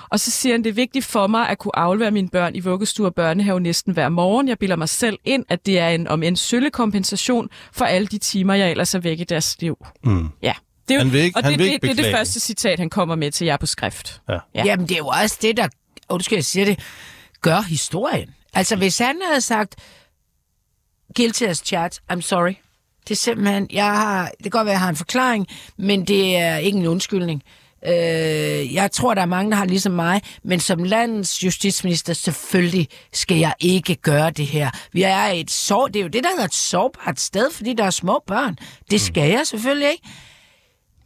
Og så siger han, det er vigtigt for mig at kunne aflevere mine børn i vuggestue og børnehave næsten hver morgen. Jeg bilder mig selv ind, at det er en om en sølle kompensation for alle de timer, jeg ellers er væk i deres liv. Mm. Ja. Det er jo, Han vil ikke- og han det, vil det, ikke det er det første citat, han kommer med til jer på skrift. Ja. Ja. Jamen, det er jo også det, der, undskyld, jeg siger det, gør historien. Altså, hvis han havde sagt, guilty as charged, I'm sorry. Det er simpelthen, jeg har, det kan godt være, jeg har en forklaring, men det er ikke en undskyldning. Øh, jeg tror, der er mange, der har ligesom mig, men som landets justitsminister, selvfølgelig skal jeg ikke gøre det her. Vi er et sår, det er jo det, der hedder et sårbart sted, fordi der er små børn. Det skal jeg selvfølgelig ikke.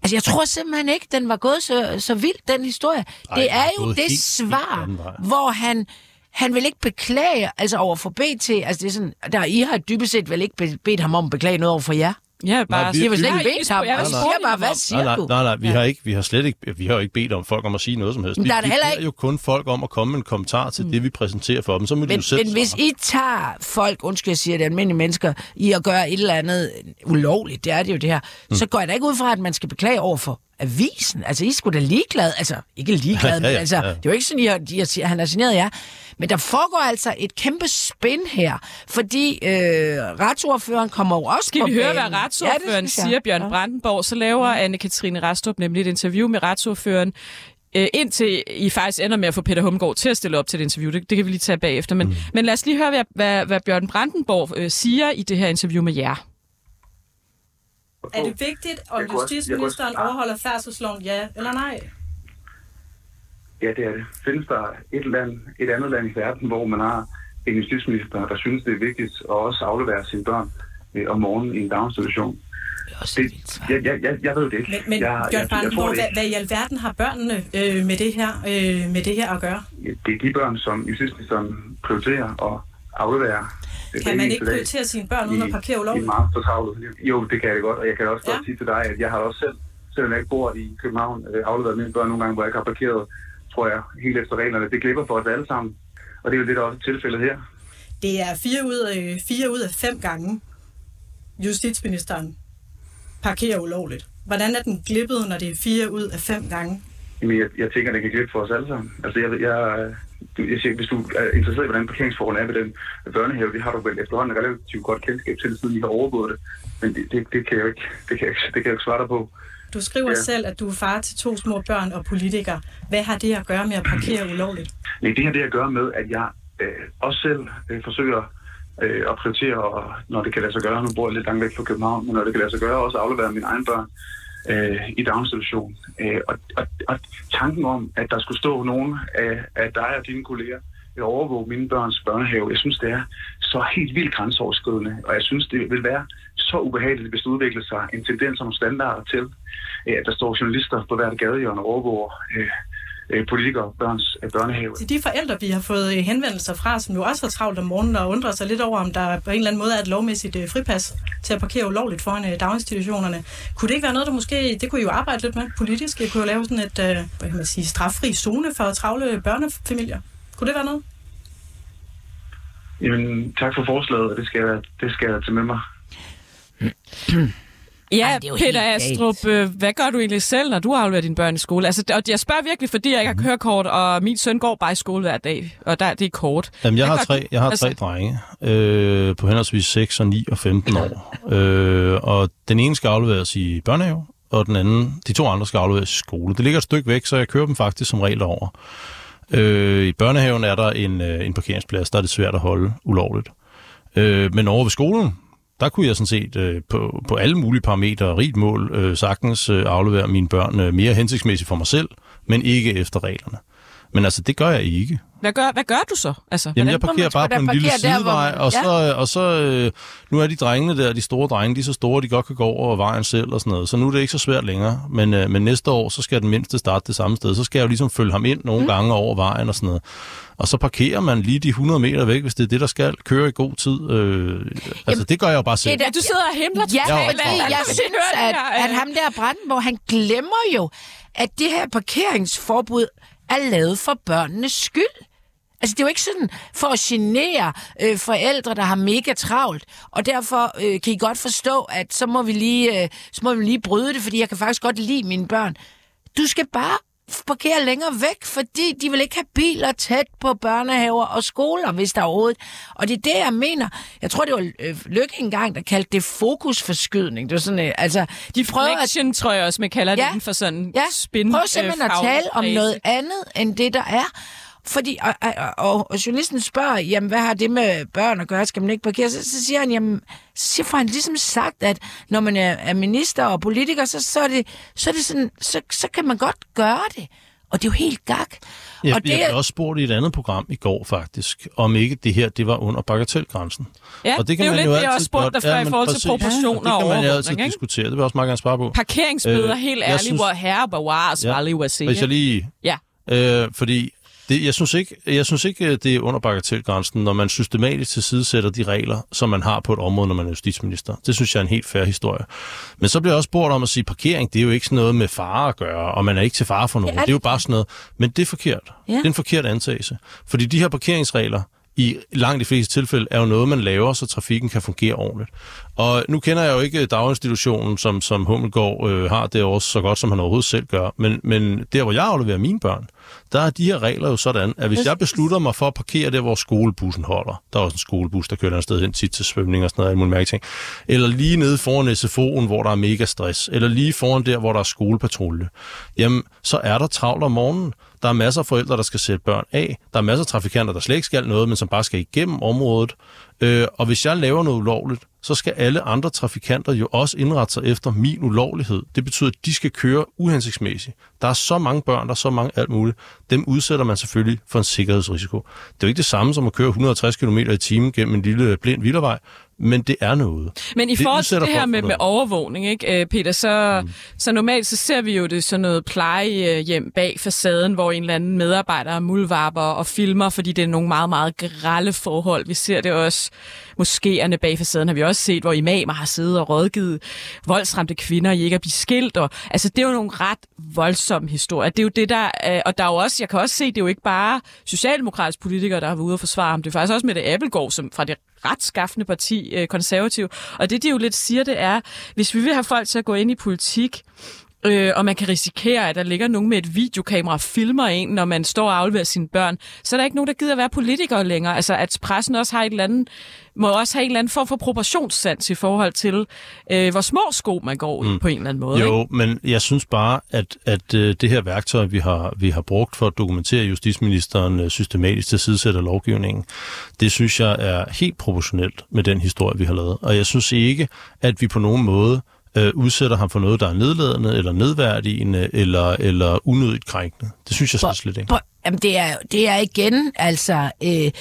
Altså, jeg tror simpelthen ikke, den var gået så, så vildt, den historie. Ej, det er jo det helt- helt svar, vej. hvor han, han vil ikke beklage, altså over for BT, altså det er sådan, der, I har dybest set vel ikke be- bedt ham om at beklage noget over for jer? Ja, bare- I har vel slet vi- ikke vi- bedt ham, jeg siger bare, hvad siger nej, du? nej, nej, vi har ikke, vi har slet ikke, vi har jo ikke bedt om folk om at sige noget som helst. Men Vi, der er vi heller ikke- jo kun folk om at komme med en kommentar til det, vi præsenterer for dem. Så må de Men, jo selv men hvis I tager folk, undskyld jeg siger det, almindelige mennesker, i at gøre et eller andet ulovligt, det er det jo det her, mm. så går jeg da ikke ud fra, at man skal beklage over for avisen. Altså, I er sgu da ligeglade. Altså, ikke ligeglade, Ja, men ja, altså, ja. det er jo ikke sådan, I har, de har, han har signeret jer. Men der foregår altså et kæmpe spin her, fordi øh, retsordføreren kommer jo også Skal på vi høre, banen. hvad retsordføreren Ja, det siger, Bjørn Brandenborg, så laver Anne-Katrine Rastrup nemlig et interview med retsordføreren, øh, indtil I faktisk ender med at få Peter Hummelgaard til at stille op til et interview. Det, det kan vi lige tage bagefter. Men, mm. men lad os lige høre, hvad, hvad, hvad Bjørn Brandenborg øh, siger i det her interview med jer. Er det vigtigt, om justitsministeren også- overholder færdselsloven, ja eller nej? Ja, det er det. Findes der et, land, et andet land i verden, hvor man har en justitsminister, der synes, det er vigtigt at også aflevere sine børn øh, om morgenen i en daginstitution? Det, jeg, jeg, jeg, jeg ved det ikke. Men, men jeg, Bjørn jeg, jeg, tror Brandenborg, hvad, hvad i alverden har børnene øh, med, det her, øh, med det her at gøre? Det er de børn, som justitsministeren prioriterer at aflevere. Øh, Kan man ikke prioritere sine børn uden at parkere i ulovligt? meget. Jo, det kan jeg godt, og jeg kan også godt sige til dig, at jeg har også selv, selvom jeg ikke bor i København, øh, afleveret mine børn nogle gange, hvor jeg ikke har parkeret, tror jeg, helt efter reglerne. Det glipper for os alle sammen. Og det er jo det, der også er tilfældet her. Det er fire ud, af, fire ud af fem gange, justitsministeren parkerer ulovligt. Hvordan er den glippet, når det er fire ud af fem gange? Jamen, jeg, jeg tænker, det kan glippe for os alle sammen. Altså, jeg, jeg, du- jeg siger, hvis du er interesseret i, hvordan parkeringsforholdene er ved den børnehave, det har du vel efterhånden relativt godt kendskab til, siden I har overgået det. Men det, det, det kan jeg jo ikke, det kan jeg, det kan jeg ikke svare dig på. Du skriver ja. selv, at du er far til to små børn og politiker. Hvad har det at gøre med at parkere ulovligt? Nej, det har det at gøre med, at jeg øh, også selv øh, forsøger øh, at prioritere, og når det kan lade sig gøre, nu bor jeg lidt langt væk fra København, men når det kan lade sig gøre, også aflevere mine egne børn øh, i daginstitutionen. Øh, og, og, og tanken om, at der skulle stå nogen af, af dig og dine kolleger og overvåge mine børns børnehave, jeg synes, det er så helt vildt grænseoverskridende, og jeg synes, det vil være så ubehageligt, hvis det udvikler sig en tendens som standarder til, øh, at der står journalister på hvert gadehjørne og overvåger øh, øh, politikere børns øh, børnehave. Til de forældre, vi har fået øh, henvendelser fra, som jo også har travlt om morgenen og undrer sig lidt over, om der på en eller anden måde er et lovmæssigt øh, fripas til at parkere ulovligt foran øh, daginstitutionerne. Kunne det ikke være noget, der måske, det kunne I jo arbejde lidt med politisk, I kunne jo lave sådan et, øh, hvad kan man sige, straffri zone for travle børnefamilier? Kunne det være noget? Jamen, tak for forslaget, og det skal, jeg- det skal jeg tage med mig. Ja, Ej, det er jo Peter Astrup, øh, hvad gør du egentlig selv, når du afleverer dine børn i skole? Altså, og jeg spørger virkelig, fordi jeg ikke Mhm. har kørekort, og min søn går bare i skole hver dag, og der, det er kort. Jamen, jeg har tre, jeg har Altså- tre drenge øh, på henholdsvis 6 og 9 og 15 år. Øh, og den ene skal afleveres i børnehave, og den anden, de to andre skal afleveres i skole. Det ligger et stykke væk, så jeg kører dem faktisk som regel over. Øh, I børnehaven er der en, øh, en parkeringsplads, der er det svært at holde ulovligt. Øh, men over ved skolen, der kunne jeg sådan set øh, på, på alle mulige parametre, rigt mål, øh, sagtens øh, aflevere mine børn øh, mere hensigtsmæssigt for mig selv, men ikke efter reglerne. Men altså, det gør jeg ikke. Hvad gør, hvad gør du så? Altså, Jamen, jeg parkerer bare på en lille parkerer der, hvor sidevej, man- og så, Ja. og så øh, nu er de drengene der, de store drenge, de er så store, de godt kan gå over vejen selv og sådan noget. Så nu er det ikke så svært længere. Men, øh, men næste år, så skal den mindste starte det samme sted. Så skal jeg jo ligesom følge ham ind nogle mm. gange over vejen og sådan noget. Og så parkerer man lige de 100 meter væk, hvis det er det, der skal køre i god tid. Øh, altså, det gør jeg jo bare selv. Ja, du sidder og himler Ja, Hvordan jeg kan vi synes, det at, at ham der Brandenborg, han glemmer jo, at det her parkeringsforbud er lavet for børnenes skyld. Altså, det er jo ikke sådan for at genere øh, forældre, der har mega travlt, og derfor øh, kan I godt forstå, at så må, vi lige, øh, så må vi lige bryde det, fordi jeg kan faktisk godt lide mine børn. Du skal bare parkere længere væk, fordi de vil ikke have biler tæt på børnehaver og skoler, hvis der er overhovedet. Og det er det, jeg mener. Jeg tror, det var øh, Lykke engang, der kaldte det fokusforskydning. Det var sådan, øh, altså, de prøver at Deflection, tror jeg også, man kalder det inden for sådan ja, spin. prøv simpelthen øh, at tale om noget andet, end det, der er. Fordi, og, og, og, og journalisten spørger, jamen, hvad har det med børn at gøre? Skal man ikke parkere? Så, så siger han, jamen, så siger han ligesom sagt, at når man er, er minister og politiker, så, så, er det, så, er det sådan, så, så kan man godt gøre det. Og det er jo helt gak. Jeg, og det... jeg blev også spurgt i et andet program i går faktisk, om ikke det her det var under bagatelgrænsen. Ja, og det er jo man lidt det, jeg også spurgte godt- dig før i forhold til præcis. proportioner og det kan man jo altid ikke? diskutere, det vil jeg også meget gerne svare på. Parkeringsbøder, Øh, helt ærligt, synes- hvor herre bevares, ja. var at sige. Hvis jeg lige... Ja. Øh, fordi det, jeg, synes ikke, jeg synes ikke, det er under bagatelgrænsen, når man systematisk tilsidesætter de regler, som man har på et område, når man er justitsminister. Det synes jeg er en helt fair historie. Men så bliver jeg også spurgt om at sige, parkering, det er jo ikke sådan noget med fare at gøre, og man er ikke til fare for nogen. Det er Det er jo det. bare sådan noget. Men det er forkert. Ja. Det er en forkert antagelse. Fordi de her parkeringsregler, i langt de fleste tilfælde, er jo noget, man laver, så trafikken kan fungere ordentligt. Og nu kender jeg jo ikke daginstitutionen, som, som Hummelgaard øh, har det også så godt, som han overhovedet selv gør. Men, men der, hvor jeg afleverer mine børn, der er de her regler jo sådan, at hvis jeg beslutter mig for at parkere der, hvor skolebussen holder, der er også en skolebus, der kører et sted hen tit til svømning og sådan noget, mærkelige ting, eller lige nede foran SFO'en, hvor der er mega stress, eller lige foran der, hvor der er skolepatrulje, jamen, så er der travlt om morgenen. Der er masser af forældre, der skal sætte børn af. Der er masser af trafikanter, der slet ikke skal noget, men som bare skal igennem området. Øh, og hvis jeg laver noget ulovligt, så skal alle andre trafikanter jo også indrette sig efter min ulovlighed. Det betyder, at de skal køre uhensigtsmæssigt. Der er så mange børn, der er så mange alt muligt. Dem udsætter man selvfølgelig for en sikkerhedsrisiko. Det er jo ikke det samme som at køre 160 km i timen gennem en lille blind vildervej, men det er noget. Men i forhold til det her med, med overvågning, ikke, øh, Peter, så, mm. så normalt så ser vi jo det sådan noget plejehjem bag facaden, hvor en eller anden medarbejder er muldvarper og filmer, fordi det er nogle meget, meget grælde forhold. Vi ser det også, moskéerne bag facaden har vi også set, hvor imamer har siddet og rådgivet voldsramte kvinder i ikke at blive skilt. Og, altså, det er jo nogle ret voldsomme historier. Det er jo det, der... Øh, og der er jo også, jeg kan også se, det er jo ikke bare socialdemokratiske politikere, der har været ude og forsvare ham. Det er faktisk også med det Appelgaard, som fra det ret skaffende parti, øh, konservativ. Og det, de jo lidt siger, det er, hvis vi vil have folk til at gå ind i politik, øh, og man kan risikere, at der ligger nogen med et videokamera og filmer en, når man står og afleverer sine børn, så er der ikke nogen, der gider være politikere længere. Altså, at pressen også har et eller andet, må også have en eller anden form for proportionssans i forhold til, øh, hvor små sko man går i mm. på en eller anden måde. Jo, Ikke? men jeg synes bare, at, at øh, det her værktøj, vi har, vi har brugt for at dokumentere justitsministeren øh, systematisk til sidesætter lovgivningen, det synes jeg er helt proportionelt med den historie, vi har lavet. Og jeg synes ikke, at vi på nogen måde øh, udsætter ham for noget, der er nedladende, eller nedværdigende, eller, eller unødigt krænkende. Det synes jeg så slet ikke. Prøv, jamen, det er, det er igen, altså... Øh,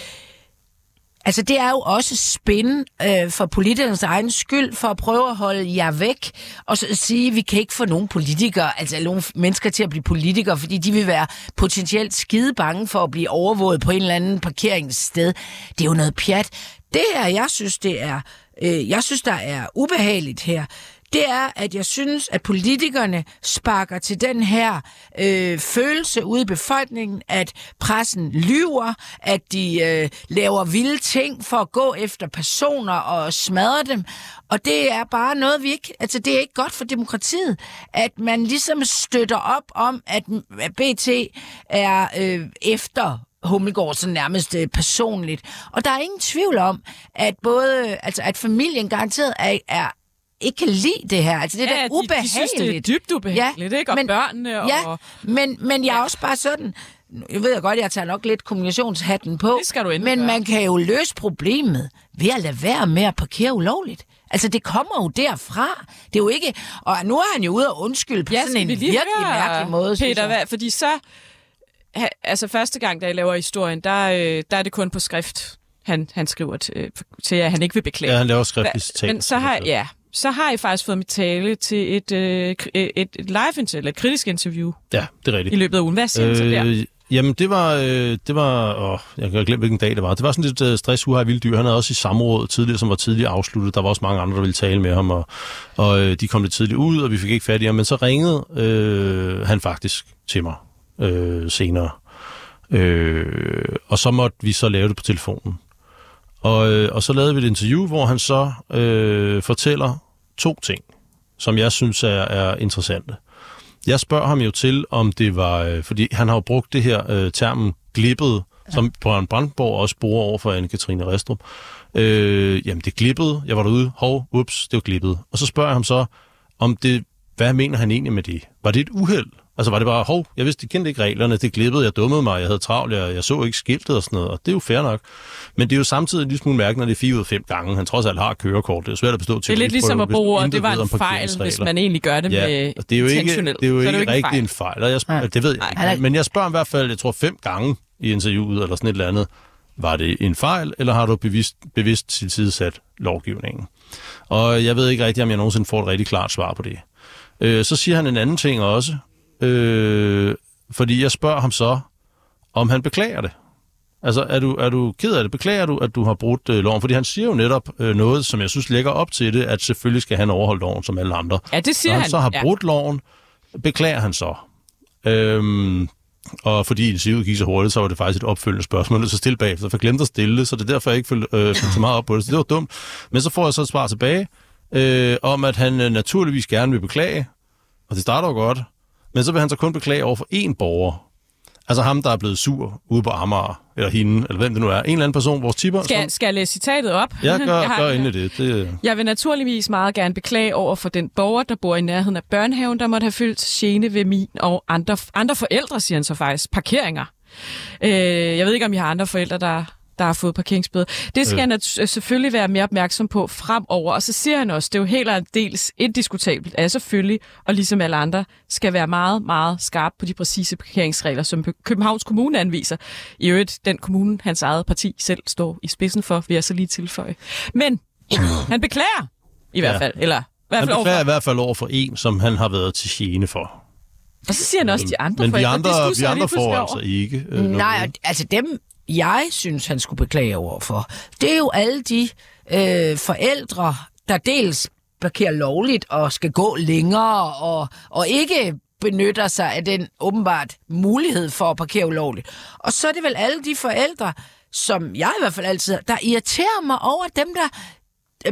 Altså, det er jo også spin øh, for politikernes egen skyld, for at prøve at holde jer væk, og så sige, at vi kan ikke få nogen politikere, altså nogle mennesker til at blive politikere, fordi de vil være potentielt skide bange for at blive overvåget på en eller anden parkeringssted. Det er jo noget pjat. Det her, jeg synes, det er, øh, jeg synes, der er ubehageligt her, det er, at jeg synes, at politikerne sparker til den her øh, følelse ude i befolkningen, at pressen lyver, at de øh, laver vilde ting for at gå efter personer og smadre dem. Og det er bare noget, vi ikke... Altså, det er ikke godt for demokratiet, at man ligesom støtter op om, at BT er øh, efter Hummelgaard så nærmest øh, personligt. Og der er ingen tvivl om, at både, altså at familien garanteret er, er ikke kan lide det her. Altså det er Ja, da de- de ubehageligt. synes, det er dybt ubehageligt, ikke? Og børnene og- Ja, men, men jeg er også bare sådan... Jeg ved godt, jeg tager nok lidt kommunikationshatten på. Det skal du Men gøre. man kan jo løse problemet ved at lade være med at parkere ulovligt. Altså, det kommer jo derfra. Det er jo ikke... Og nu er han jo ude og undskylde på Ja, sådan en vi lige virkelig høre, mærkelig måde, Peter, hvad, fordi så... Altså første gang, da jeg laver historien, der, øh, der er det kun på skrift, han, han skriver til, til, at han ikke vil beklage. Ja, han laver skriftlige citater. Men så har, ja, så har jeg faktisk fået mit tale til et, øh, kri- et, et live interview, et kritisk interview Ja, det er rigtigt. i løbet af ugen. Hvad siger øh, så der? Jamen, det var, øh, det var åh, jeg kan glemme, hvilken dag det var. Det var sådan lidt øh, stress, uha, vildt dyr. Han havde også i samråd tidligere, som var tidligere afsluttet. Der var også mange andre, der ville tale med ham, og, og øh, de kom lidt tidligt ud, og vi fik ikke fat i ham. Men så ringede øh, han faktisk til mig øh, senere. Øh, og så måtte vi så lave det på telefonen. Og, øh, og så lavede vi et interview, hvor han så øh, fortæller to ting, som jeg synes er, er interessante. Jeg spørger ham jo til, om det var, øh, fordi han har jo brugt det her øh, termen glippet, ja. som Brian Brandborg også bruger over for Anne-Katrine Restrup. Øh, jamen, det glippede. Jeg var derude. Hov, ups, det var glippet. Og så spørger jeg ham så, om det, hvad mener han egentlig med det? Var det et uheld? Altså var det bare, hov, jeg vidste, de kendte ikke reglerne, det glippede, jeg dummede mig, jeg havde travlt, jeg, jeg så ikke skiltet og sådan noget, og det er jo fair nok. Men det er jo samtidig en lille smule mærkeligt, når det er fire ud af fem gange. Han trods alt har kørekort, det er svært at bestå Det er lidt ligesom at bruge, og det var en fejl, hvis man egentlig gør det Ja, med det er jo ikke, det er jo ikke, en rigtig fejl. en fejl, og jeg spørger, det ved jeg ikke. Men jeg spørger i hvert fald, jeg tror fem gange i interviewet, eller sådan et eller andet, var det en fejl, eller har du bevidst, bevidst tilsidesat lovgivningen? Og jeg ved ikke rigtigt, om jeg nogensinde får et rigtig klart svar på det. Øh, så siger han en anden ting også, øh, fordi jeg spørger ham så, om han beklager det. Altså, er du, er du ked af det? Beklager du, at du har brudt øh, loven? Fordi han siger jo netop øh, noget, som jeg synes lægger op til det, at selvfølgelig skal han overholde loven som alle andre. Ja, det siger Når han. han, så har ja. brudt loven, beklager han så. Øhm, og fordi interviewet gik så hurtigt, så var det faktisk et opfølgende spørgsmål, så stille bagefter, for jeg glemte at stille det, så det er derfor, jeg ikke følte øh, så meget op på det. Så det var dumt. Men så får jeg så et svar tilbage, øh, om at han øh, naturligvis gerne vil beklage, og det starter jo godt, men så vil han så kun beklage over for én borger. Altså ham, der er blevet sur ude på Amager, eller hende, eller hvem det nu er. En eller anden person, vores tipper. Skal, skal jeg læse citatet op? Ja, gør, Jeg har gør endelig det. det Jeg vil naturligvis meget gerne beklage over for den borger, der bor i nærheden af børnehaven, der måtte have følt gene ved min og andre, andre forældre, siger han så faktisk, parkeringer. Øh, jeg ved ikke, om I har andre forældre, der, der har fået parkeringsbøde. Det skal Øh. han selvfølgelig være mere opmærksom på fremover. Og så siger han også, det er jo helt og dels indiskutabelt, at selvfølgelig, og ligesom alle andre, skal være meget, meget skarp på de præcise parkeringsregler, som Københavns Kommune anviser. I øvrigt, den kommune, hans eget parti selv står i spidsen for, vil jeg så lige tilføje. Men han beklager i hvert fald, eller i hvert han fald beklager i overfor. hvert fald over for en, som han har været til gene for. Og så siger han også de andre Men vi forældre, andre, det vi jeg lige andre får altså ikke. Øh. Nej, altså dem, jeg synes, han skulle beklage over for, det er jo alle de øh, forældre, der dels parkerer lovligt og skal gå længere og, og ikke benytter sig af den åbenbart mulighed for at parkere ulovligt. Og så er det vel alle de forældre, som jeg i hvert fald altid, der irriterer mig over dem, der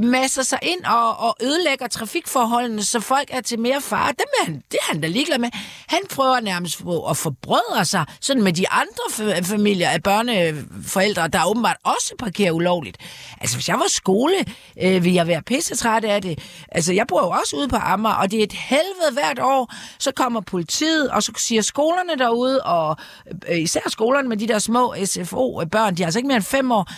masser sig ind og, og ødelægger trafikforholdene, så folk er til mere fare. Dem er han, det er han da ligeglad med. Han prøver nærmest på at forbrødre sig sådan med de andre familier af børneforældre, der åbenbart også parkerer ulovligt. Altså, hvis jeg var skole, øh, ville jeg være pissetræt af det. Altså, jeg bor jo også ude på Amager, og det er et helvede hvert år. Så kommer politiet, og så siger skolerne derude, og øh, især skolerne med de der små SFO-børn, de er altså ikke mere end fem år,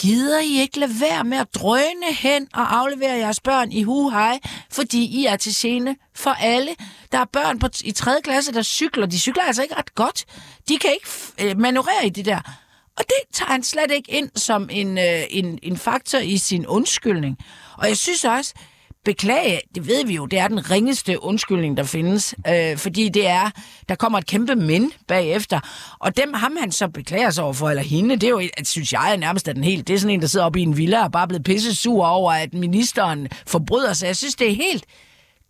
Gider I ikke lade være med at drøne hen og aflevere jeres børn i huhej, fordi I er til scene for alle? Der er børn på, i 3. klasse, der cykler. De cykler altså ikke ret godt. De kan ikke øh, manøvrere i det der. Og det tager han slet ikke ind som en, øh, en, en faktor i sin undskyldning. Og jeg synes også, beklage, det ved vi jo, det er den ringeste undskyldning, der findes. Øh, fordi det er, der kommer et kæmpe men bagefter. Og dem, ham han så beklager sig over for, eller hende, det er jo, at, synes jeg, er nærmest er den helt, det er sådan en, der sidder oppe i en villa og bare er blevet pisse sur over, at ministeren forbryder sig. Jeg synes, det er helt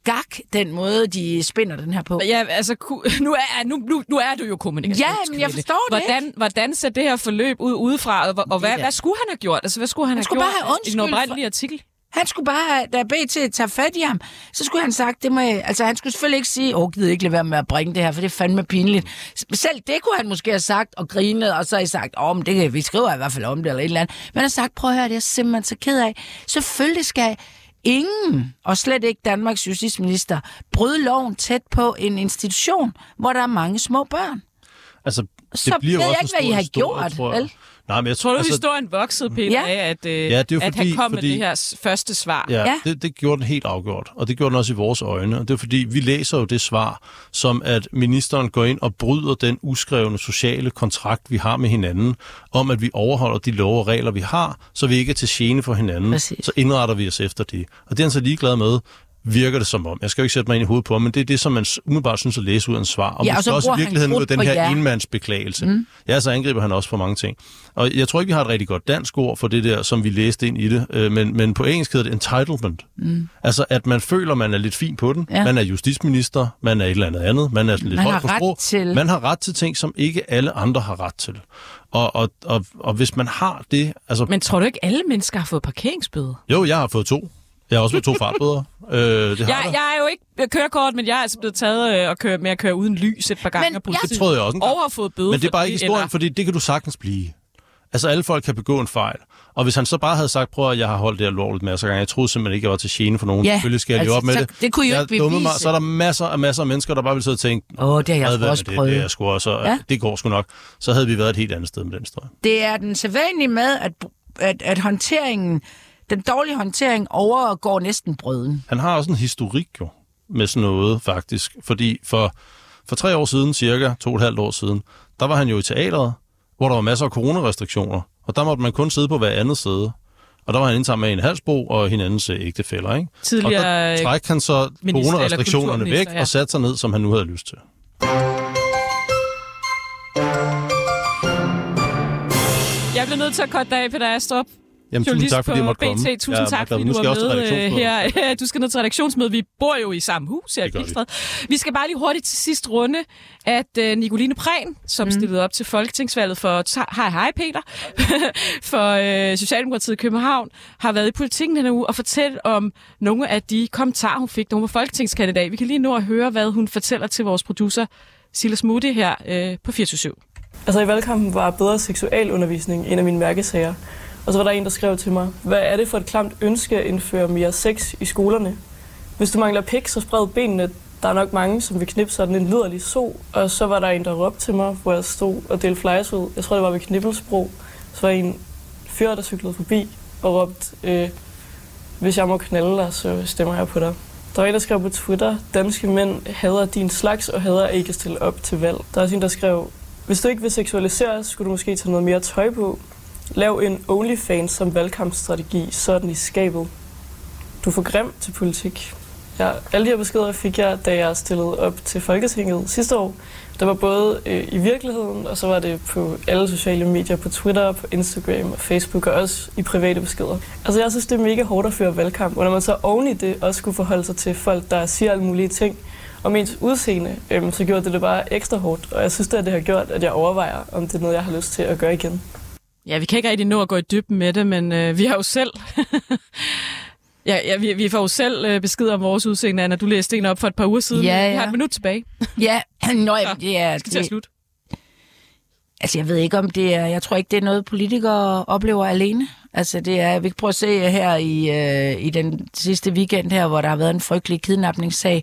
gak, den måde, de spinder den her på. Ja, altså, nu er, nu, nu, nu er du jo kommunikationskvinde. Ja, men jeg forstår det hvordan, Hvordan ser det her forløb ud udefra, og, og hvad, hvad skulle han have gjort? Altså, hvad skulle han, Han have skulle gjort bare have i den undskyldt oprindelige for- artikel? Han skulle bare, da BT tager fat i ham, så skulle han sagt, det må jeg, altså han skulle selvfølgelig ikke sige, åh, gider ikke lade være med at bringe det her, for det er fandme pinligt. Selv det kunne han måske have sagt og grinet, og så har I sagt, åh, men det kan, vi skriver i hvert fald om det, eller et eller andet. Men han har sagt, prøv at høre, det er jeg simpelthen så ked af. Selvfølgelig skal ingen, og slet ikke Danmarks justitsminister, bryde loven tæt på en institution, hvor der er mange små børn. Altså, det Så bliver ved jo jeg også ikke, hvad I har gjort, vel? Nej, men jeg Tror du, altså, historien voksede, Peter, Ja. af, at, øh, Ja, det er jo at fordi- han kom fordi- med det her første svar? Ja, ja. Det, det gjorde den helt afgjort, og det gjorde den også i vores øjne. Og det er fordi, vi læser jo det svar, som at ministeren går ind og bryder den uskrevne sociale kontrakt, vi har med hinanden, om at vi overholder de love og regler, vi har, så vi ikke er til gene for hinanden. Præcis. Så indretter vi os efter det. Og det er han så ligeglad med, virker det som om. Jeg skal jo ikke sætte mig ind i hovedet på men det er det, som man umiddelbart synes at læse ud af en svar. Og Ja, og så også i virkeligheden ud af den her jer. enmandsbeklagelse. Mm. Ja, så angriber han også for mange ting. Og jeg tror ikke, vi har et rigtig godt dansk ord for det der, som vi læste ind i det, øh, men, men på engelsk hedder det entitlement. Mm. Altså, at man føler, man er lidt fin på den. Ja. Man er justitsminister, man er et eller andet andet, man er sådan lidt Man høj har på ret sprog. til- Man har ret til ting, som ikke alle andre har ret til. Og, og, og, og hvis man har det... Altså, Men tror du ikke, alle mennesker har fået parkeringsbøde? Jo, jeg har fået to. Jeg har også fået to fartbøder. øh, det har Jeg, der. jeg er jo ikke kørekort, men jeg er altså blevet taget øh, og køre, med at køre uden lys et par gange. Men politiet. Det troede jeg også engang. Og har fået bøde Men det er for bare ikke historien, fordi det kan du sagtens blive. Altså, alle folk kan begå en fejl. Og hvis han så bare havde sagt, prøv at jeg har holdt det her lovligt masser af gange, jeg troede simpelthen ikke, jeg var til gene for nogen. Ja, Selvfølgelig skal jeg altså, leve op med så- det. det kunne I jo jeg ikke mig. Så er der masser af masser af mennesker, der bare vil sidde og tænke, Åh, det har jeg "Hvad sgu ved også det, prøvet." det, er sgu også, Ja. ja. det går sgu nok. Så havde vi været et helt andet sted med den historie. Det er den sædvanlige med, at, at, at håndteringen, den dårlige håndtering overgår næsten brøden. Han har også en historik jo med sådan noget, faktisk. Fordi for, for tre år siden, cirka to og et halvt år siden, der var han jo i teateret, hvor der var masser af coronarestriktioner. Og der måtte man kun sidde på hver andet sæde. Og der var han indtaget med en halsbro og hinandens ægtefæller, ikke? Tidligere, og der træk han så coronarestriktionerne væk ja. og satte sig ned, som han nu havde lyst til. Jeg bliver nødt til at korte dig af, Peter Astrup. Jamen, tusind journalist tak, fordi jeg måtte på komme. BT. Tusind Jeg er tak, fordi Nu du var med øh, redaktionsmøde. her. Du skal ned til redaktionsmøde. Vi bor jo i samme hus her i. Pilstred. Vi skal bare lige hurtigt til sidst runde, at uh, Nicoline Prehn, som mm. stillede op til Folketingsvalget for... Hej, hej Peter. for uh, Socialdemokratiet i København, har været i politikken denne uge og fortælle om nogle af de kommentarer, hun fik, da hun var folketingskandidat. Vi kan lige nå at høre, hvad hun fortæller til vores producer, Silas Moody her uh, på 24 Altså i valgkampen var bedre seksualundervisning en af mine mærkesager. Og så var der en, der skrev til mig, hvad er det for et klamt ønske at indføre mere sex i skolerne? Hvis du mangler pik, så spred benene. Der er nok mange, som vil knippe sådan en liderlig so. Og så var der en, der råbte til mig, hvor jeg stod og delte flyers ud. Jeg tror, det var ved Knibbelsbro. Så var en fyr, der cyklede forbi og råbte, øh, hvis jeg må knalde dig, så stemmer jeg på dig. Der var en, der skrev på Twitter, danske mænd hader din slags og hader ikke at stille op til valg. Der er også en, der skrev, hvis du ikke vil seksualisere, skulle du måske tage noget mere tøj på. Lav en OnlyFans som valgkampstrategi, så er den i skabet. Du er for grim til politik. Ja, alle de her beskeder fik jeg, da jeg stillede op til Folketinget sidste år. Der var både øh, i virkeligheden, og så var det på alle sociale medier, på Twitter, på Instagram og Facebook, og også i private beskeder. Altså jeg synes, det er mega hårdt at føre valgkamp, og når man så oven i det også skulle forholde sig til folk, der siger alle mulige ting om ens udseende, øh, så gjorde det det bare ekstra hårdt. Og jeg synes, det, at det har gjort, at jeg overvejer, om det er noget, jeg har lyst til at gøre igen. Ja, vi kan ikke rigtig nå at gå i dybden med det, men øh, vi har jo selv... ja, ja vi, vi får jo selv øh, besked om vores udseende, Anna. Du læste en op for et par uger siden. Ja, Vi har ja. et minut tilbage. Ja, nå, ja, det er... skal til at slutte. Altså, jeg ved ikke, om det er... Jeg tror ikke, det er noget, politikere oplever alene. Altså, det er... Vi kan prøve at se her i, øh, i den sidste weekend her, hvor der har været en frygtelig kidnapningssag,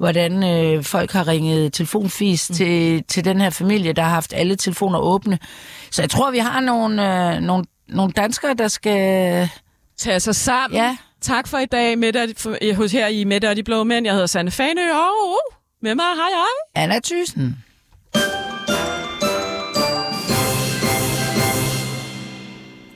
hvordan øh, folk har ringet telefonfis mm. til, til den her familie, der har haft alle telefoner åbne. Så jeg tror, vi har nogle, øh, nogle, nogle danskere, der skal... Tage sig sammen. Ja. Tak for i dag Mette, for, hos her i Mette og de Blå Mænd. Jeg hedder Sanne Fanø, og med mig har jeg... Anna Thyssen.